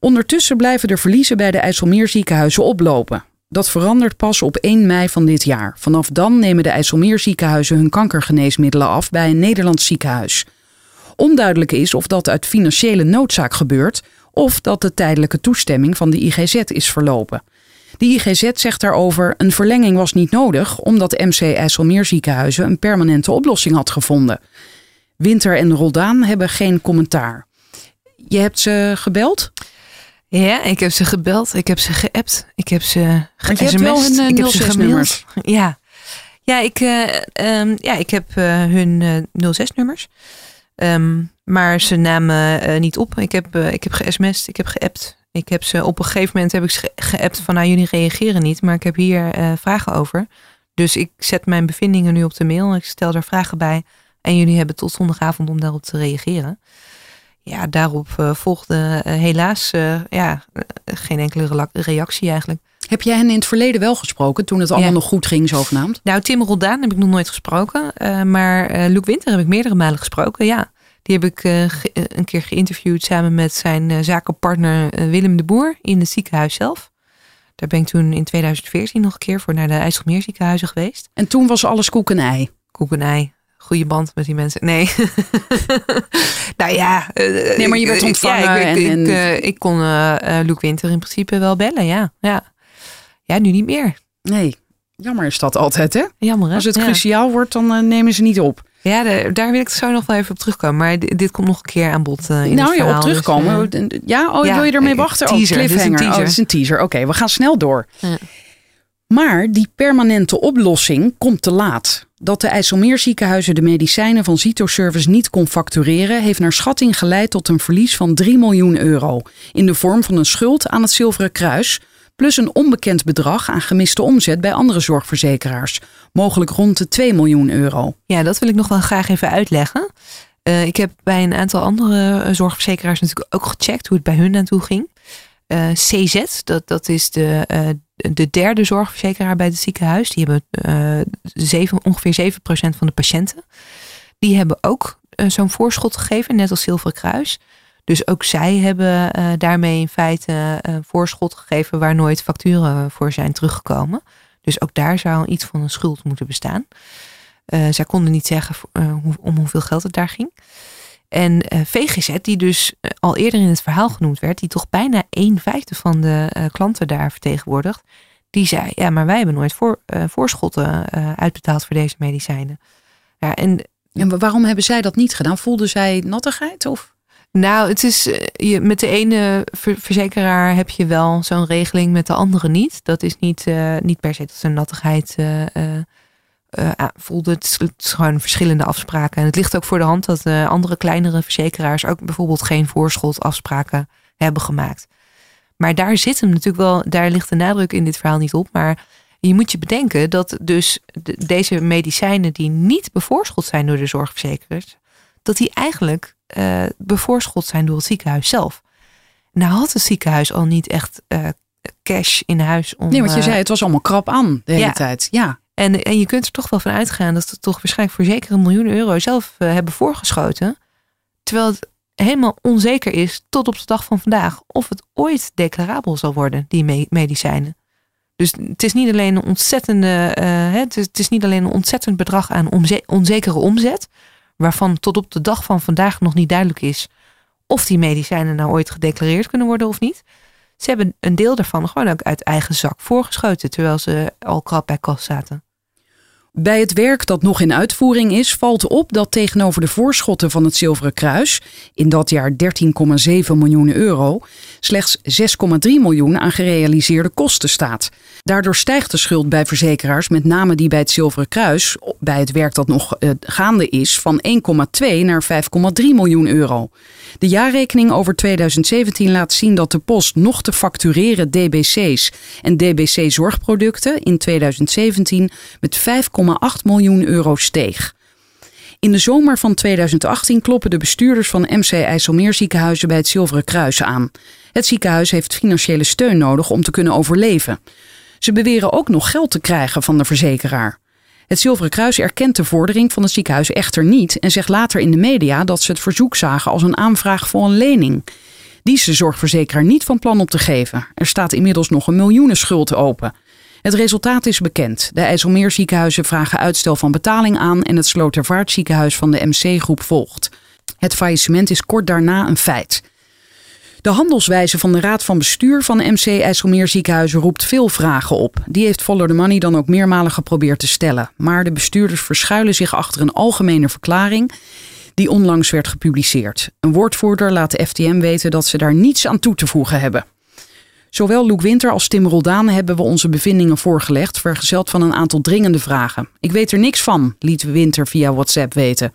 Ondertussen blijven de verliezen bij de IJsselmeerziekenhuizen oplopen. Dat verandert pas op 1 mei van dit jaar. Vanaf dan nemen de IJsselmeerziekenhuizen hun kankergeneesmiddelen af bij een Nederlands ziekenhuis. Onduidelijk is of dat uit financiële noodzaak gebeurt of dat de tijdelijke toestemming van de IGZ is verlopen. De IGZ zegt daarover: een verlenging was niet nodig omdat MC IJsselmeerziekenhuizen een permanente oplossing had gevonden. Winter en Roldaan hebben geen commentaar. Je hebt ze gebeld? Ja, ik heb ze gebeld, ik heb ze geappt, ik heb ze ge-sms'd, uh, ik heb ze gemaild. Ja, ja ik, uh, um, ja, ik heb uh, hun 06-nummers. Um, maar ze namen niet op. Ik heb, ik heb ge-sms'd, ik heb geappt. Ik heb ze op een gegeven moment heb ik ze geappt van nou jullie reageren niet, maar ik heb hier vragen over. Dus ik zet mijn bevindingen nu op de mail. Ik stel daar vragen bij. En jullie hebben tot zondagavond om daarop te reageren ja, daarop uh, volgde uh, helaas uh, ja, geen enkele reactie eigenlijk. Heb jij hen in het verleden wel gesproken toen het allemaal Ja. nog goed ging, zogenaamd? Nou, Tim Roldaan heb ik nog nooit gesproken. maar Luc Winter heb ik meerdere malen gesproken, ja. Die heb ik een keer geïnterviewd samen met zijn zakenpartner Willem de Boer in het ziekenhuis zelf. Daar ben ik toen in 2014 nog een keer voor naar de IJsselmeerziekenhuizen geweest. En toen was alles koek en ei. Koek en ei. Goede band met die mensen. Nee. nou ja. eh, Nee, maar je werd ik- ontvangen Ja, ik, ik, en- ik, en- eh, ik kon eh eh, Luc Winter in principe wel bellen, ja. Ja, ja nu niet meer. Nee, jammer is dat altijd, hè? Jammer hè? Als het ja. cruciaal wordt, dan eh, nemen ze niet op. Ja, daar, daar wil ik zo nog wel even op terugkomen. Maar dit, dit komt nog een keer aan bod eh, in nou het ja, op terugkomen. Dus, eh, ja, oh, ja, wil je ermee eh, wachten? teaser, oh, dit is een cliffhanger. teaser. Oh, dat is een teaser. Oké, we gaan snel door. Ja. Maar die permanente oplossing komt te laat. Dat de IJsselmeerziekenhuizen de medicijnen van Zito-service niet kon factureren... heeft naar schatting geleid tot een verlies van 3 miljoen euro... in de vorm van een schuld aan het Zilveren Kruis... plus een onbekend bedrag aan gemiste omzet bij andere zorgverzekeraars. Mogelijk rond de 2 miljoen euro. ja, dat wil ik nog wel graag even uitleggen. Eh, ik heb bij een aantal andere eh, zorgverzekeraars natuurlijk ook gecheckt hoe het bij hun naartoe ging. Eh, CZ, dat, dat is de, de derde zorgverzekeraar bij het ziekenhuis. Die hebben eh, zeven, ongeveer 7% van de patiënten. Die hebben ook eh, zo'n voorschot gegeven, net als Zilveren Kruis. Dus ook zij hebben eh, daarmee in feite een voorschot gegeven waar nooit facturen voor zijn teruggekomen. Dus ook daar zou iets van een schuld moeten bestaan. Zij konden niet zeggen om hoeveel geld het daar ging. En eh, VGZ, die dus eh, al eerder in het verhaal genoemd werd, die toch bijna een vijfde van de eh, klanten daar vertegenwoordigt, die zei: Ja, maar wij hebben nooit voor, voorschotten uitbetaald voor deze medicijnen. Ja, en En wa- waarom hebben zij dat niet gedaan? Voelden zij nattigheid? Of? nou, het is je, met de ene ver- verzekeraar heb je wel zo'n regeling, met de andere niet. Dat is niet, niet per se dat ze nattigheid eh, ah, voelde. Het het is gewoon verschillende afspraken. En het ligt ook voor de hand dat eh, andere kleinere verzekeraars ook bijvoorbeeld geen voorschotafspraken hebben gemaakt. Maar daar zit hem natuurlijk wel, daar ligt de nadruk in dit verhaal niet op. Maar je moet je bedenken dat dus de- deze medicijnen die niet bevoorschot zijn door de zorgverzekeraars, dat die eigenlijk eh bevoorschot zijn door het ziekenhuis zelf. Nou had het ziekenhuis al niet echt cash in huis om. Nee, want je zei het was allemaal krap aan de hele ja. tijd. Ja. En, en je kunt er toch wel van uitgaan dat ze toch waarschijnlijk voor zeker een miljoen euro zelf eh, hebben voorgeschoten. Terwijl het helemaal onzeker is tot op de dag van vandaag of het ooit declarabel zal worden, die me- medicijnen. Dus het is niet alleen een ontzettende, eh, het, is, het is niet alleen een ontzettend bedrag aan onzekere omzet, waarvan tot op de dag van vandaag nog niet duidelijk is of die medicijnen nou ooit gedeclareerd kunnen worden of niet. Ze hebben een deel daarvan gewoon ook uit eigen zak voorgeschoten, terwijl ze al krap bij kas zaten. Bij het werk dat nog in uitvoering is, valt op dat tegenover de voorschotten van het Zilveren Kruis, in dat jaar 13,7 miljoen euro, slechts 6,3 miljoen aan gerealiseerde kosten staat. Daardoor stijgt de schuld bij verzekeraars, met name die bij het Zilveren Kruis, bij het werk dat nog uh, gaande is, van 1,2 naar 5,3 miljoen euro. De jaarrekening over 2017 laat zien dat de post nog te factureren DBC's en DBC zorgproducten in 2017 met 5,8 miljoen euro steeg. In de zomer van 2018 kloppen de bestuurders van MC IJsselmeer ziekenhuizen bij het Zilveren Kruis aan. Het ziekenhuis heeft financiële steun nodig om te kunnen overleven. Ze beweren ook nog geld te krijgen van de verzekeraar. Het Zilveren Kruis erkent de vordering van het ziekenhuis echter niet en zegt later in de media dat ze het verzoek zagen als een aanvraag voor een lening. Die is de zorgverzekeraar niet van plan op te geven. Er staat inmiddels nog een miljoenenschuld open. Het resultaat is bekend. De IJsselmeerziekenhuizen vragen uitstel van betaling aan en het Slotervaartziekenhuis van de MC-groep volgt. Het faillissement is kort daarna een feit. De handelswijze van de Raad van Bestuur van MC IJsselmeer Ziekenhuizen roept veel vragen op. Die heeft Follow the Money dan ook meermalen geprobeerd te stellen. Maar de bestuurders verschuilen zich achter een algemene verklaring die onlangs werd gepubliceerd. Een woordvoerder laat de FTM weten dat ze daar niets aan toe te voegen hebben. Zowel Loek Winter als Tim Roldaan hebben we onze bevindingen voorgelegd, vergezeld van een aantal dringende vragen. Ik weet er niks van, liet Winter via WhatsApp weten.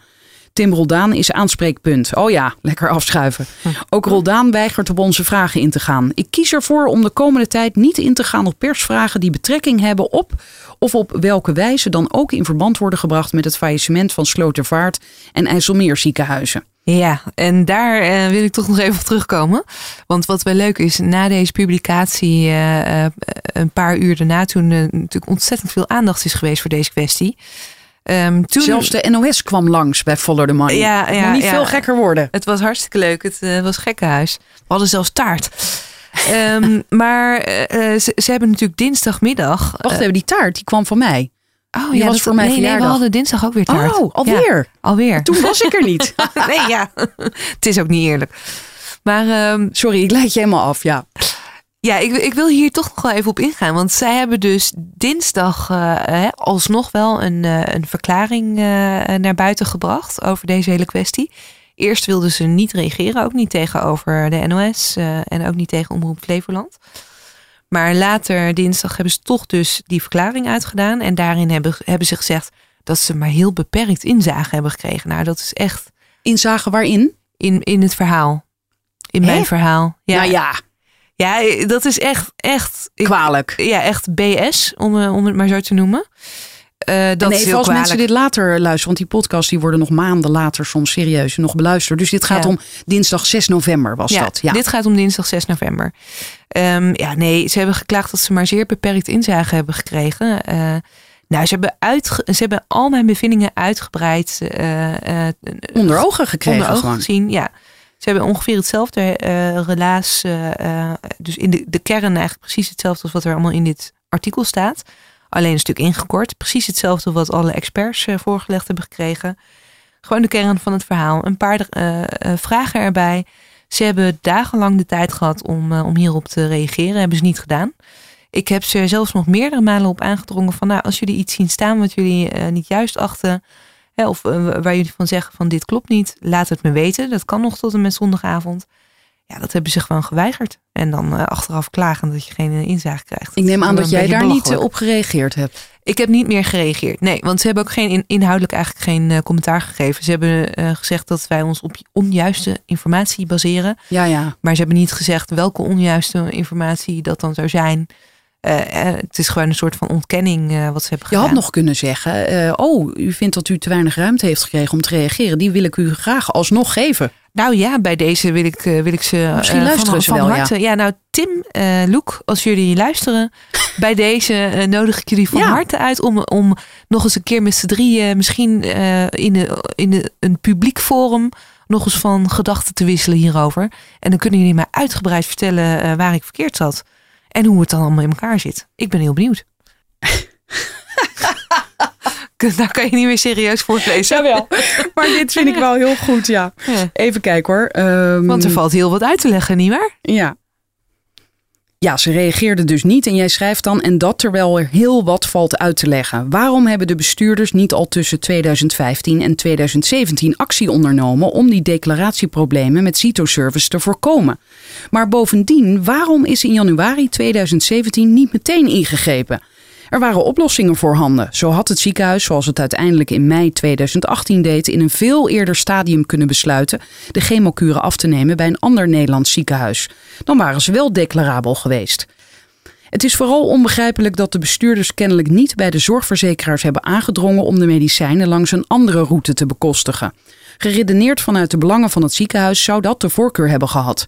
Tim Roldaan is aanspreekpunt. Oh ja, lekker afschuiven. Ook Roldaan weigert op onze vragen in te gaan. Ik kies ervoor om de komende tijd niet in te gaan op persvragen die betrekking hebben op of op welke wijze dan ook in verband worden gebracht met het faillissement van Slotervaart en IJsselmeer ziekenhuizen. Ja, en daar uh, wil ik toch nog even op terugkomen. Want wat wel leuk is, na deze publicatie, uh, uh, een paar uur daarna, toen natuurlijk ontzettend veel aandacht is geweest voor deze kwestie. Um, toen... Zelfs de NOS kwam langs bij Follow the Money. Ja, niet veel gekker worden. Het was hartstikke leuk. Het was gekkenhuis. We hadden zelfs taart. um, maar ze, ze, hebben natuurlijk dinsdagmiddag. Wacht even, die taart die kwam van mij. Oh ja, was voor mij nee, verjaardag. Nee, we hadden dinsdag ook weer taart. Oh, alweer? alweer. Toen was ik er niet. nee, ja. Het is ook niet eerlijk. Maar, um, Sorry, ik leid je helemaal af, ja. Ja, ik, ik wil hier toch nog wel even op ingaan. Want zij hebben dus dinsdag uh, alsnog wel een, uh, een verklaring uh, naar buiten gebracht over deze hele kwestie. Eerst wilden ze niet reageren, ook niet tegenover de NOS en ook niet tegen Omroep Flevoland. Maar later dinsdag hebben ze toch dus die verklaring uitgedaan. En daarin hebben, hebben ze gezegd dat ze maar heel beperkt inzage hebben gekregen. Nou, dat is echt. Inzage waarin? In, in het verhaal. In mijn verhaal. Ja. Nou ja. Ja, dat is echt, echt. Kwalijk. Ja, echt BS, om, om het maar zo te noemen. Uh, dat nee, als mensen dit later luisteren, want die podcasts die worden nog maanden later soms serieus nog beluisterd. Dus dit gaat om dinsdag 6 november was dat. Ja, dit gaat om dinsdag 6 november. Um, ja, nee, ze hebben geklaagd dat ze maar zeer beperkt inzage hebben gekregen. Uh, nou, ze hebben, uitge ze hebben al mijn bevindingen uitgebreid uh, onder ogen gekregen. Onder ogen gezien, ja. Ze hebben ongeveer hetzelfde relaas. dus in de, de kern eigenlijk precies hetzelfde als wat er allemaal in dit artikel staat. Alleen een stuk ingekort. Precies hetzelfde wat alle experts uh, voorgelegd hebben gekregen. Gewoon de kern van het verhaal. Een paar uh, vragen erbij. Ze hebben dagenlang de tijd gehad om, om hierop te reageren. Hebben ze niet gedaan. Ik heb ze zelfs nog meerdere malen op aangedrongen van nou, als jullie iets zien staan wat jullie niet juist achten. Hè, of waar jullie van zeggen van dit klopt niet, laat het me weten. Dat kan nog tot en met zondagavond. Ja, dat hebben ze gewoon geweigerd. En dan uh, achteraf klagen dat je geen uh, inzage krijgt. Ik neem aan dat jij daar niet uh, op gereageerd hebt. Ik heb niet meer gereageerd. Nee, want ze hebben ook geen inhoudelijk eigenlijk geen commentaar gegeven. Ze hebben gezegd dat wij ons op onjuiste informatie baseren. Ja, ja. Maar ze hebben niet gezegd welke onjuiste informatie dat dan zou zijn. Het is gewoon een soort van ontkenning wat ze hebben gedaan. Je had nog kunnen zeggen, oh, u vindt dat u te weinig ruimte heeft gekregen om te reageren. Die wil ik u graag alsnog geven. Nou ja, bij deze wil ik, wil ik ze Misschien luisteren van, ze wel, harte. Ja. nou Tim, Loek, als jullie luisteren, bij deze nodig ik jullie van harte uit om, om nog eens een keer met z'n drieën, misschien in, de, in de, een publiek forum, nog eens van gedachten te wisselen hierover. En dan kunnen jullie mij uitgebreid vertellen waar ik verkeerd zat en hoe het dan allemaal in elkaar zit. Ik ben heel benieuwd. Nou kan je niet meer serieus voorlezen. Jawel, maar dit vind ik wel heel goed, ja. Even kijken hoor. Um, Want er valt heel wat uit te leggen, nietwaar? Ja. Ja, ze reageerde dus niet en jij schrijft dan en dat terwijl er heel wat valt uit te leggen. Waarom hebben de bestuurders niet al tussen 2015 en 2017 actie ondernomen om die declaratieproblemen met CITO-service te voorkomen? Maar bovendien, waarom is in januari 2017 niet meteen ingegrepen? Er waren oplossingen voorhanden. Zo had het ziekenhuis, zoals het uiteindelijk in mei 2018 deed, in een veel eerder stadium kunnen besluiten de chemokuren af te nemen bij een ander Nederlands ziekenhuis. Dan waren ze wel declarabel geweest. Het is vooral onbegrijpelijk dat de bestuurders kennelijk niet bij de zorgverzekeraars hebben aangedrongen om de medicijnen langs een andere route te bekostigen. Geredeneerd vanuit de belangen van het ziekenhuis zou dat de voorkeur hebben gehad.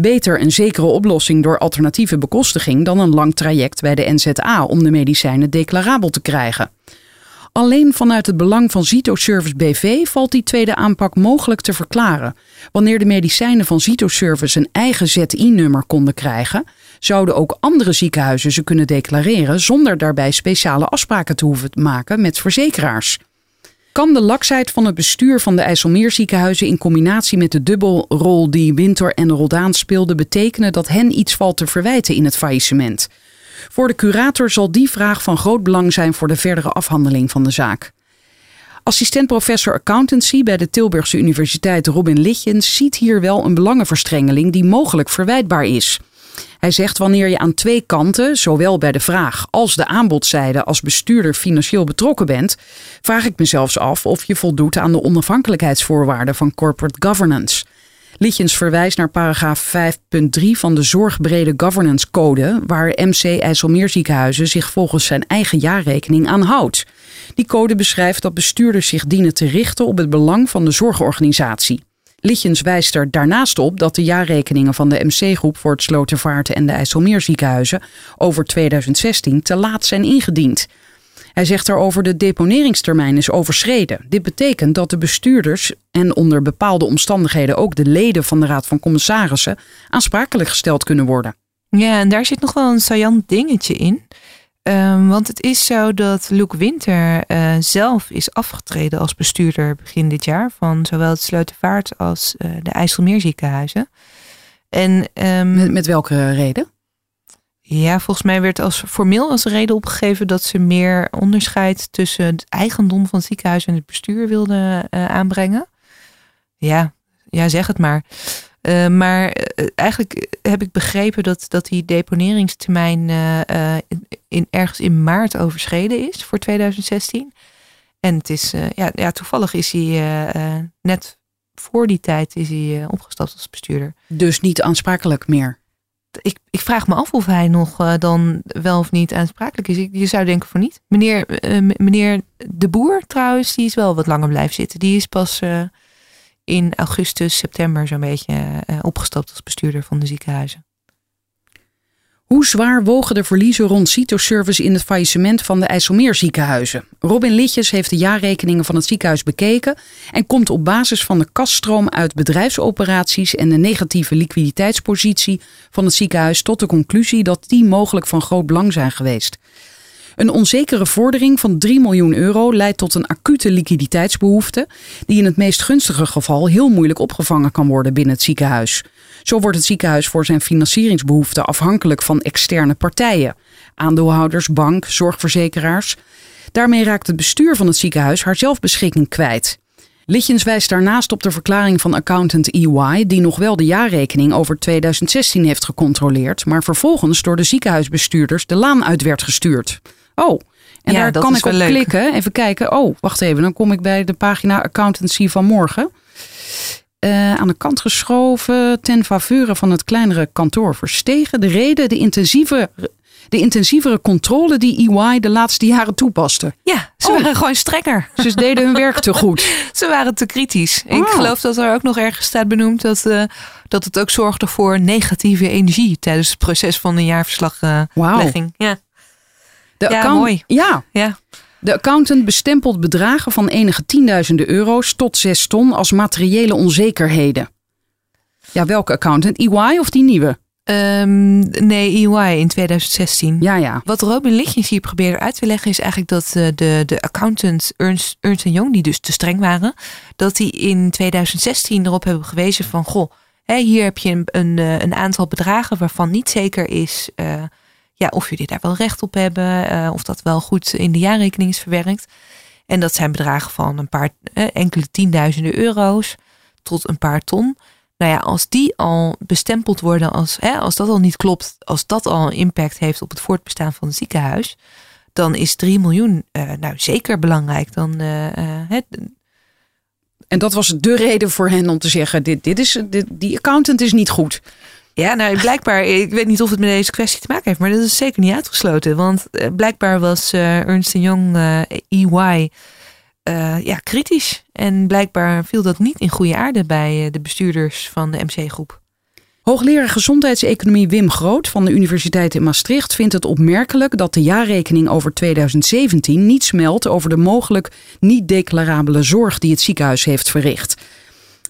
Beter een zekere oplossing door alternatieve bekostiging dan een lang traject bij de NZA om de medicijnen declarabel te krijgen. Alleen vanuit het belang van Zito-Service BV valt die tweede aanpak mogelijk te verklaren. Wanneer de medicijnen van Zito-Service een eigen ZI-nummer konden krijgen, zouden ook andere ziekenhuizen ze kunnen declareren zonder daarbij speciale afspraken te hoeven maken met verzekeraars. Kan de laksheid van het bestuur van de IJsselmeerziekenhuizen in combinatie met de dubbelrol die Winter en Roldaan speelden betekenen dat hen iets valt te verwijten in het faillissement? Voor de curator zal die vraag van groot belang zijn voor de verdere afhandeling van de zaak. Assistent-professor accountancy bij de Tilburgse Universiteit Robin Litjens ziet hier wel een belangenverstrengeling die mogelijk verwijtbaar is. Hij zegt wanneer je aan twee kanten, zowel bij de vraag als de aanbodzijde als bestuurder financieel betrokken bent, vraag ik me zelfs af of je voldoet aan de onafhankelijkheidsvoorwaarden van corporate governance. Lichtjens verwijst naar paragraaf 5.3 van de Zorgbrede Governance Code, waar MC IJsselmeerziekenhuizen zich volgens zijn eigen jaarrekening aan houdt. Die code beschrijft dat bestuurders zich dienen te richten op het belang van de zorgorganisatie. Lichtjens wijst er daarnaast op dat de jaarrekeningen van de MC-groep voor het Slotervaarten en de IJsselmeerziekenhuizen over 2016 te laat zijn ingediend. Hij zegt daarover de deponeringstermijn is overschreden. Dit betekent dat de bestuurders en onder bepaalde omstandigheden ook de leden van de Raad van Commissarissen aansprakelijk gesteld kunnen worden. Ja, en daar zit nog wel een saillant dingetje in. Um, want het is zo dat Luc Winter uh, zelf is afgetreden als bestuurder begin dit jaar van zowel het Sleutelvaart als uh, de IJsselmeerziekenhuizen. En, um, met, met welke reden? Ja, volgens mij werd als formeel als reden opgegeven dat ze meer onderscheid tussen het eigendom van het ziekenhuis en het bestuur wilden uh, aanbrengen. Ja, ja, zeg het maar. Maar eigenlijk heb ik begrepen dat, dat die deponeringstermijn uh, in, ergens in maart overschreden is voor 2016. En het is, ja, ja, toevallig is hij net voor die tijd is hij opgestapt als bestuurder. Dus niet aansprakelijk meer? Ik, ik vraag me af of hij nog dan wel of niet aansprakelijk is. Je zou denken van niet. Meneer, meneer De Boer trouwens, die is wel wat langer blijven zitten. Die is pas in augustus, september zo'n beetje uh, opgestapt als bestuurder van de ziekenhuizen. Hoe zwaar wogen de verliezen rond CITO-service in het faillissement van de IJsselmeerziekenhuizen? Robin Litjes heeft de jaarrekeningen van het ziekenhuis bekeken en komt op basis van de kaststroom uit bedrijfsoperaties en de negatieve liquiditeitspositie van het ziekenhuis tot de conclusie dat die mogelijk van groot belang zijn geweest. Een onzekere vordering van 3 miljoen euro leidt tot een acute liquiditeitsbehoefte, die in het meest gunstige geval heel moeilijk opgevangen kan worden binnen het ziekenhuis. Zo wordt het ziekenhuis voor zijn financieringsbehoeften afhankelijk van externe partijen, aandeelhouders, bank, zorgverzekeraars. Daarmee raakt het bestuur van het ziekenhuis haar zelfbeschikking kwijt. Litjens wijst daarnaast op de verklaring van accountant EY, die nog wel de jaarrekening over 2016 heeft gecontroleerd, maar vervolgens door de ziekenhuisbestuurders de laan uit werd gestuurd. Oh, en daar kan ik op leuk. klikken. Even kijken. Oh, wacht even. Dan kom ik bij de pagina accountancy van morgen. Uh, aan de kant geschoven ten faveur van het kleinere kantoor verstegen. De reden, de intensieve de intensievere controle die EY de laatste jaren toepaste. Ja, ze oh. waren gewoon strenger. Ze deden hun werk te goed. ze waren te kritisch. Ik oh. geloof dat er ook nog ergens staat benoemd dat, uh, dat het ook zorgde voor negatieve energie tijdens het proces van de jaarverslaglegging. Uh, ja. De ja, mooi. Ja. ja. De accountant bestempelt bedragen van enige tienduizenden euro's tot zes ton als materiële onzekerheden. Ja, welke accountant? EY of die nieuwe? Um, nee, EY in 2016. Ja, ja. Wat Robin Lichtjes hier probeerde uit te leggen is eigenlijk dat uh, de, de accountants Ernst, Ernst Young, die dus te streng waren, dat die in 2016 erop hebben gewezen van, goh, Hè, hier heb je een, een, eh, een, aantal bedragen waarvan niet zeker is uh, ja, of jullie daar wel recht op hebben, uh, of dat wel goed in de jaarrekening is verwerkt. En dat zijn bedragen van een paar enkele tienduizenden euro's tot een paar ton. Nou ja, als die al bestempeld worden als, hè, als dat al niet klopt, als dat al impact heeft op het voortbestaan van het ziekenhuis, dan is 3 miljoen uh, nou zeker belangrijk. Dan, en dat was de reden voor hen om te zeggen: dit, dit is, dit, die accountant is niet goed. Ja, nou blijkbaar, ik weet niet of het met deze kwestie te maken heeft, maar dat is zeker niet uitgesloten. Want blijkbaar was Ernst Young, EY, ja, kritisch. En blijkbaar viel dat niet in goede aarde bij de bestuurders van de MC-groep. Hoogleraar gezondheidseconomie Wim Groot van de Universiteit in Maastricht vindt het opmerkelijk dat de jaarrekening over 2017 niets meldt over de mogelijk niet declarabele zorg die het ziekenhuis heeft verricht.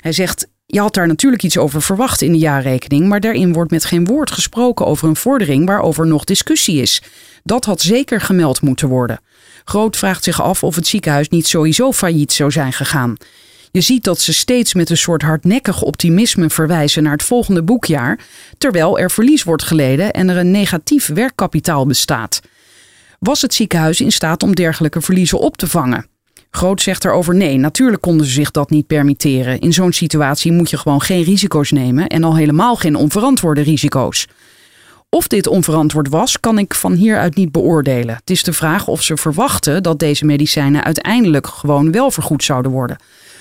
Hij zegt: Je had daar natuurlijk iets over verwacht in de jaarrekening, maar daarin wordt met geen woord gesproken over een vordering waarover nog discussie is. Dat had zeker gemeld moeten worden. Groot vraagt zich af of het ziekenhuis niet sowieso failliet zou zijn gegaan. Je ziet dat ze steeds met een soort hardnekkig optimisme verwijzen naar het volgende boekjaar, terwijl er verlies wordt geleden en er een negatief werkkapitaal bestaat. Was het ziekenhuis in staat om dergelijke verliezen op te vangen? Groot zegt erover nee, natuurlijk konden ze zich dat niet permitteren. In zo'n situatie moet je gewoon geen risico's nemen en al helemaal geen onverantwoorde risico's. Of dit onverantwoord was, kan ik van hieruit niet beoordelen. Het is de vraag of ze verwachten dat deze medicijnen uiteindelijk gewoon wel vergoed zouden worden.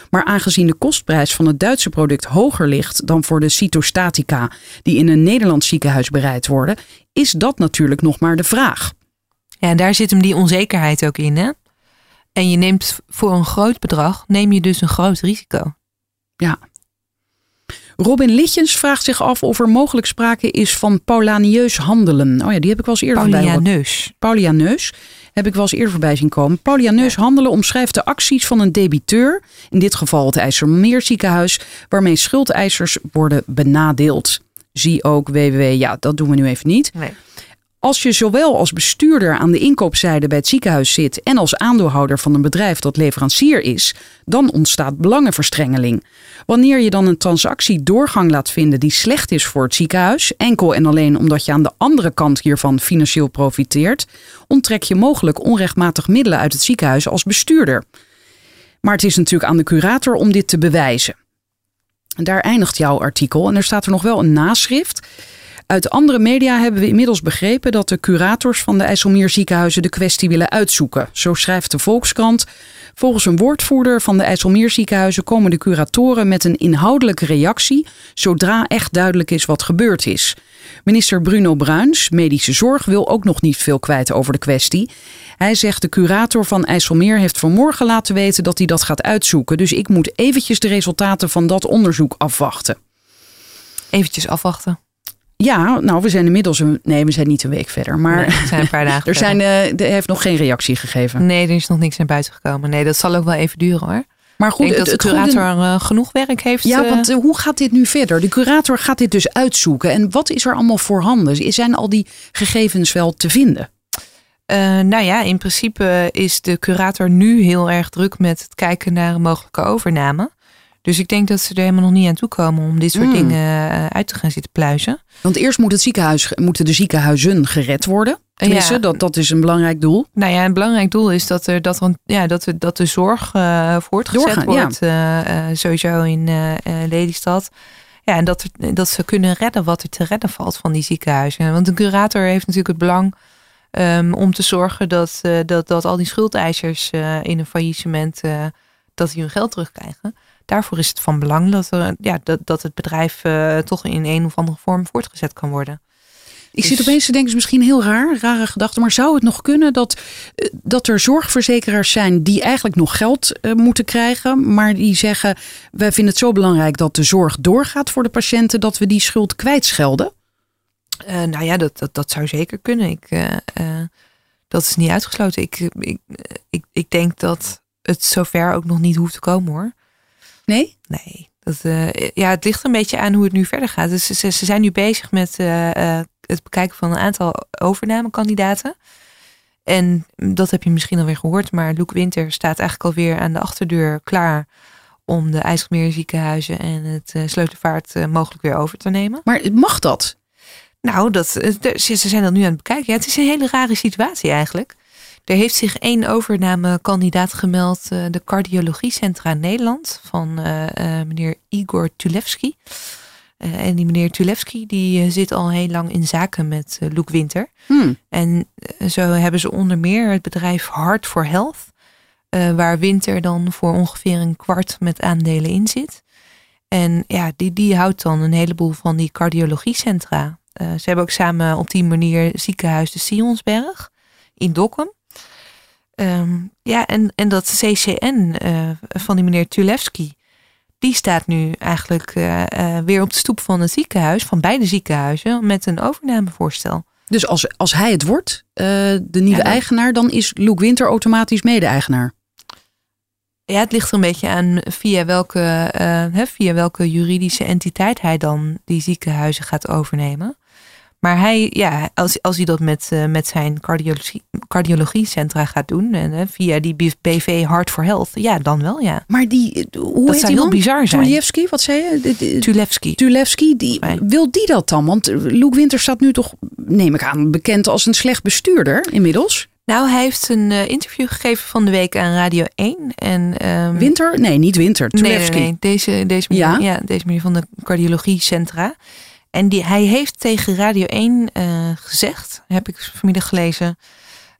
Maar aangezien de kostprijs van het Duitse product hoger ligt dan voor de cytostatica die in een Nederlands ziekenhuis bereid worden, is dat natuurlijk nog maar de vraag. Ja, en daar zit hem die onzekerheid ook in, hè? En je neemt voor een groot bedrag, neem je dus een groot risico. Ja. Robin Litjens vraagt zich af of er mogelijk sprake is van Paulanieus handelen. Oh ja, die heb ik wel eens eerder Paulianeus. Paulianeus heb ik wel eens eerder voorbij zien komen. Paulianeus handelen omschrijft de acties van een debiteur, in dit geval het IJsselmeerziekenhuis, waarmee schuldeisers worden benadeeld. Zie ook www, ja, dat doen we nu even niet. Nee. Als je zowel als bestuurder aan de inkoopzijde bij het ziekenhuis zit en als aandeelhouder van een bedrijf dat leverancier is, dan ontstaat belangenverstrengeling. Wanneer je dan een transactie doorgang laat vinden die slecht is voor het ziekenhuis, enkel en alleen omdat je aan de andere kant hiervan financieel profiteert, onttrek je mogelijk onrechtmatig middelen uit het ziekenhuis als bestuurder. Maar het is natuurlijk aan de curator om dit te bewijzen. daar eindigt jouw artikel en er staat er nog wel een naschrift. Uit andere media hebben we inmiddels begrepen dat de curators van de IJsselmeer ziekenhuizen de kwestie willen uitzoeken. Zo schrijft de Volkskrant. Volgens een woordvoerder van de IJsselmeer ziekenhuizen komen de curatoren met een inhoudelijke reactie zodra echt duidelijk is wat gebeurd is. Minister Bruno Bruins, medische zorg, wil ook nog niet veel kwijt over de kwestie. Hij zegt de curator van IJsselmeer heeft vanmorgen laten weten dat hij dat gaat uitzoeken. Dus ik moet eventjes de resultaten van dat onderzoek afwachten. Eventjes afwachten. Ja, nou, we zijn inmiddels een. Nee, we zijn niet een week verder. Maar nee, zijn een paar dagen. er, zijn, uh, er heeft nog geen reactie gegeven. Nee, er is nog niks naar buiten gekomen. Nee, dat zal ook wel even duren hoor. Maar goed, dat de curator uh, genoeg werk heeft. Ja, uh, want hoe gaat dit nu verder? De curator gaat dit dus uitzoeken. En wat is er allemaal voorhanden? Zijn al die gegevens wel te vinden? nou ja, in principe is de curator nu heel erg druk met het kijken naar een mogelijke overname. Dus ik denk dat ze er helemaal nog niet aan toe komen om dit soort hmm. dingen eh, uit te gaan zitten pluizen. Want eerst moet het ziekenhuis, moeten de ziekenhuizen gered worden. Tenminste, ja. dat, dat is een belangrijk doel. Nou ja, een belangrijk doel is dat, er, dat, ja, dat, dat de zorg uh, voortgezet Doorgaan, wordt. Ja. Uh, sowieso in Lelystad. Ja, en dat, dat ze kunnen redden wat er te redden valt van die ziekenhuizen. Want een curator heeft natuurlijk het belang um, om te zorgen dat, dat, dat al die schuldeisers in een faillissement dat die hun geld terugkrijgen daarvoor is het van belang dat, er, ja, dat, dat het bedrijf uh, toch in een of andere vorm voortgezet kan worden. Ik zit dus- opeens te denken, is misschien heel raar, rare gedachte, maar zou het nog kunnen dat, eh, dat er zorgverzekeraars zijn die eigenlijk nog geld uh, moeten krijgen, maar die zeggen: wij vinden het zo belangrijk dat de zorg doorgaat voor de patiënten, dat we die schuld kwijtschelden? Uh, nou ja, dat, dat, dat zou zeker kunnen. Ik, dat is niet uitgesloten. Ik, ik, ik, ik denk dat het zover ook nog niet hoeft te komen hoor. Nee? Nee. Dat, uh, ja, het ligt een beetje aan hoe het nu verder gaat. Dus ze, ze zijn nu bezig met uh, uh, het bekijken van een aantal overnamekandidaten. En dat heb je misschien alweer gehoord, maar Luke Winter staat eigenlijk alweer aan de achterdeur klaar om de IJsselmeerziekenhuizen en het uh, Sleutelvaart uh, mogelijk weer over te nemen. Maar mag dat? Nou, dat, ze zijn dat nu aan het bekijken. Ja, het is een hele rare situatie eigenlijk. Er heeft zich één overnamekandidaat gemeld, uh, de Cardiologiecentra Nederland, van meneer Igor Tulevski. en die meneer Tulevski die zit al heel lang in zaken met Luc Winter. Hmm. En zo hebben ze onder meer het bedrijf Heart for Health uh, waar Winter dan voor ongeveer een kwart met aandelen in zit. En ja, die, die houdt dan een heleboel van die cardiologiecentra. Uh, ze hebben ook samen op die manier ziekenhuis de Sionsberg in Dokkum. Um, ja, en, en dat CCN uh, van die meneer Tulevski, die staat nu eigenlijk weer op de stoep van het ziekenhuis, van beide ziekenhuizen, met een overnamevoorstel. Dus als, als hij het wordt, de nieuwe ja, eigenaar, dan is Luc Winter automatisch mede-eigenaar? Ja, het ligt er een beetje aan via welke, via welke juridische entiteit hij dan die ziekenhuizen gaat overnemen. Maar hij, ja, als, als hij dat met, uh, met zijn cardiologie, cardiologiecentra gaat doen, en uh, via die BV Heart for Health, ja, dan wel, ja. Maar die, hoe dat heet heel man? bizar zijn. Tulevski, wat zei je? Tulevski. Tulevski, die, wil die dat dan? Want Luc Winter staat nu toch, neem ik aan, bekend als een slecht bestuurder inmiddels. Nou, hij heeft een interview gegeven van de week aan Radio 1. En, um, Winter? Nee, niet Winter. Tulevski. Nee, nee, nee, Deze, deze meneer, ja? ja? deze meneer van de cardiologiecentra. En die, hij heeft tegen Radio 1 uh, gezegd, heb ik vanmiddag gelezen,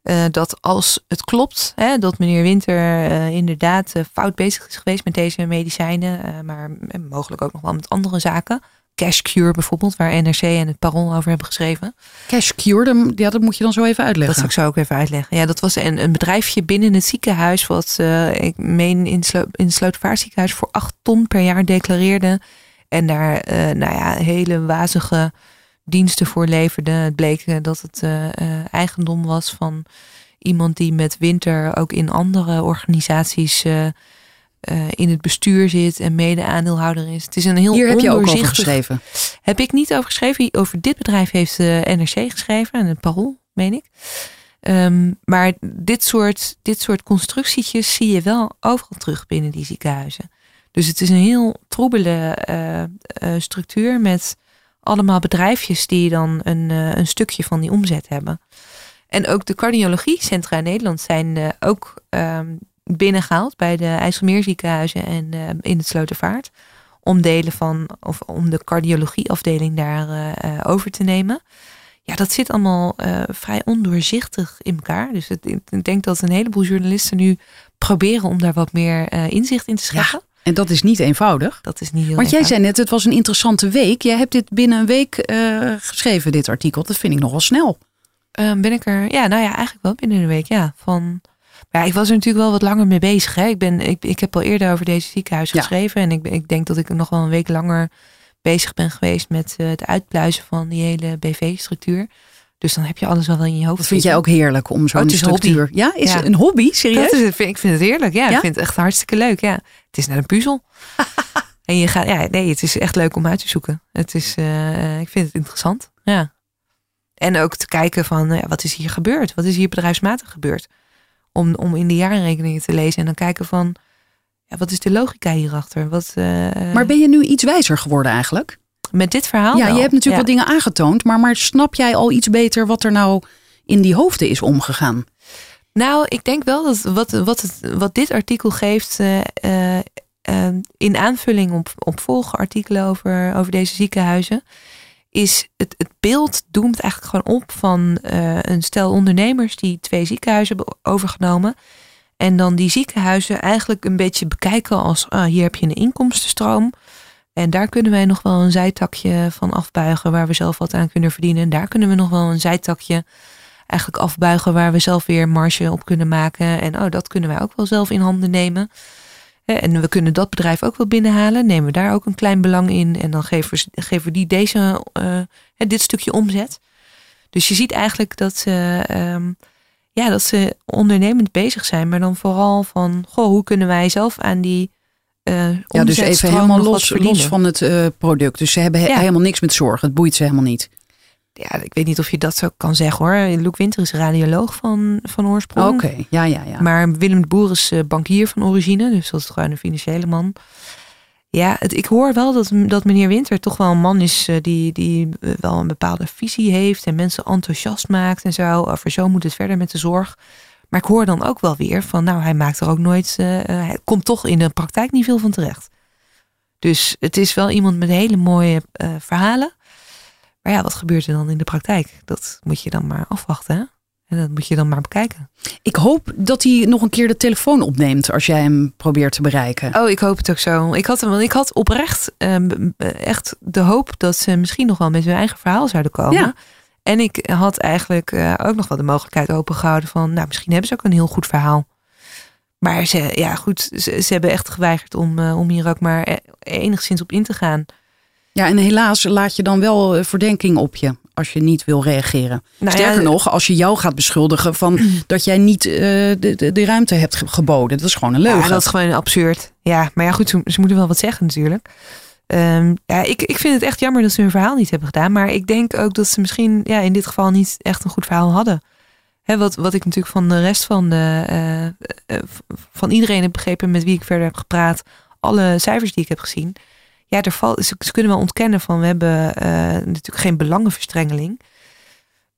uh, dat als het klopt, hè, dat meneer Winter inderdaad fout bezig is geweest met deze medicijnen, maar mogelijk ook nog wel met andere zaken, Cash Cure bijvoorbeeld, waar NRC en het Parool over hebben geschreven. Cash Cure, ja, dat moet je dan zo even uitleggen. Dat zal ik zo ook even uitleggen. Ja, dat was een, een bedrijfje binnen het ziekenhuis, wat ik meen in, Slo in Slootvaartziekenhuis voor 8 ton per jaar declareerde. En daar, uh, nou ja, hele wazige diensten voor leverde. Het bleek dat het uh, eigendom was van iemand die met Winter ook in andere organisaties uh, in het bestuur zit en mede-aandeelhouder is. Het is een heel Hier heb je ook over geschreven. Heb ik niet over geschreven. Over dit bedrijf heeft de NRC geschreven en het Parool, meen ik. Um, maar dit soort, dit soort constructietjes zie je wel overal terug binnen die ziekenhuizen. Dus het is een heel troebele uh, uh, structuur met allemaal bedrijfjes die dan een, een stukje van die omzet hebben. En ook de cardiologiecentra in Nederland zijn ook um, binnengehaald bij de IJsselmeerziekenhuizen en in het Slotervaart. Om delen van, of om de cardiologieafdeling daar over te nemen. Ja, dat zit allemaal vrij ondoorzichtig in elkaar. Dus het, ik denk dat een heleboel journalisten nu proberen om daar wat meer inzicht in te scheppen. En dat is niet eenvoudig. Dat is niet heel Want jij zei net, het was een interessante week. Jij hebt dit binnen een week geschreven, dit artikel. Dat vind ik nogal snel. ben ik er, ja, nou ja, eigenlijk wel binnen een week, ja. Van ja, ik was er natuurlijk wel wat langer mee bezig. Hè. Ik, ben, ik, ik heb al eerder over deze ziekenhuis Ja. geschreven. En ik, ik denk dat ik nog wel een week langer bezig ben geweest met uh, het uitpluizen van die hele BV-structuur. Dus dan heb je alles wel in je hoofd. Dat vind jij ook heerlijk om zo'n Oh, structuur. hobby. Ja, is Ja. het een hobby? Serieus? Dat is, het- ik vind het heerlijk. Ja, Ja? ik vind het echt hartstikke leuk. Ja. Het is net een puzzel. en je gaat, ja, nee, het is echt leuk om uit te zoeken. Het is, eh, ik vind het interessant. Ja. En ook te kijken van, nou wat is hier gebeurd? Wat is hier bedrijfsmatig gebeurd? Om, om in de jaarrekeningen te lezen en dan kijken van, ja, wat is de logica hierachter? Wat, eh, Maar ben je nu iets wijzer geworden eigenlijk? Met dit verhaal ja, wel. je hebt natuurlijk Ja. wat dingen aangetoond. Maar, maar snap jij al iets beter wat er nou in die hoofden is omgegaan? Nou, ik denk wel dat wat, wat, het, wat dit artikel geeft, eh, eh, eh, in aanvulling op, op volgende artikelen over, over deze ziekenhuizen, is het, het beeld doemt eigenlijk gewoon op van eh, een stel ondernemers die twee ziekenhuizen hebben overgenomen. En dan die ziekenhuizen eigenlijk een beetje bekijken als ah, hier heb je een inkomstenstroom. En daar kunnen wij nog wel een zijtakje van afbuigen waar we zelf wat aan kunnen verdienen. En daar kunnen we nog wel een zijtakje eigenlijk afbuigen waar we zelf weer marge op kunnen maken. En oh, dat kunnen wij ook wel zelf in handen nemen. En we kunnen dat bedrijf ook wel binnenhalen. Nemen we daar ook een klein belang in. En dan geven we, geven we die deze, eh, dit stukje omzet. Dus je ziet eigenlijk dat ze, ehm, ja, dat ze ondernemend bezig zijn. Maar dan vooral van, goh, hoe kunnen wij zelf aan die Ja, dus even helemaal nog wat los, van het eh, product. Dus ze hebben he- Ja. helemaal niks met zorg. Het boeit ze helemaal niet. ja, ik weet niet of je dat zo kan zeggen hoor. Luc Winter is radioloog van, van oorsprong. Oké, ja, ja, ja. Maar Willem de Boer is eh, bankier van origine. Dus dat is gewoon een financiële man. Ja, het, ik hoor wel dat, dat meneer Winter toch wel een man is eh, die, die eh, wel een bepaalde visie heeft. En mensen enthousiast maakt en zo. Over zo moet het verder met de zorg. Maar ik hoor dan ook wel weer van, nou, hij maakt er ook nooit, hij komt toch in de praktijk niet veel van terecht. Dus het is wel iemand met hele mooie verhalen. Maar ja, wat gebeurt er dan in de praktijk? Dat moet je dan maar afwachten. Hè? En dat moet je dan maar bekijken. Ik hoop dat hij nog een keer de telefoon opneemt als jij hem probeert te bereiken. Oh, ik hoop het ook zo. Ik had, want ik had oprecht um, echt de hoop dat ze misschien nog wel met hun eigen verhaal zouden komen. Ja. En ik had eigenlijk uh, ook nog wel de mogelijkheid opengehouden van, nou, misschien hebben ze ook een heel goed verhaal. Maar ze, ja, goed, ze, ze hebben echt geweigerd om, uh, om hier ook maar e-, enigszins op in te gaan. Ja, en helaas laat je dan wel eh, verdenking op je als je niet wil reageren. Nou Sterker nog, als je jou gaat beschuldigen van dat jij niet uh, de, de, de, ruimte hebt geboden. Dat is gewoon een leugen. Ja, dat is gewoon absurd. Ja, maar ja, goed, ze, moeten wel wat zeggen natuurlijk. Um, ja, ik, ik vind het echt jammer dat ze hun verhaal niet hebben gedaan. Maar ik denk ook dat ze misschien ja, in dit geval niet echt een goed verhaal hadden. He, wat, wat ik natuurlijk van de rest van, de, uh, uh, van iedereen heb begrepen met wie ik verder heb gepraat. Alle cijfers die ik heb gezien ja, er valt, ze, kunnen wel ontkennen van we hebben uh, natuurlijk geen belangenverstrengeling.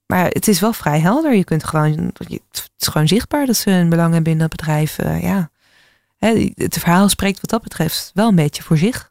Maar het is wel vrij helder. Je kunt gewoon, het is gewoon zichtbaar dat ze een belang hebben in dat bedrijf. Ja. Het verhaal spreekt wat dat betreft wel een beetje voor zich.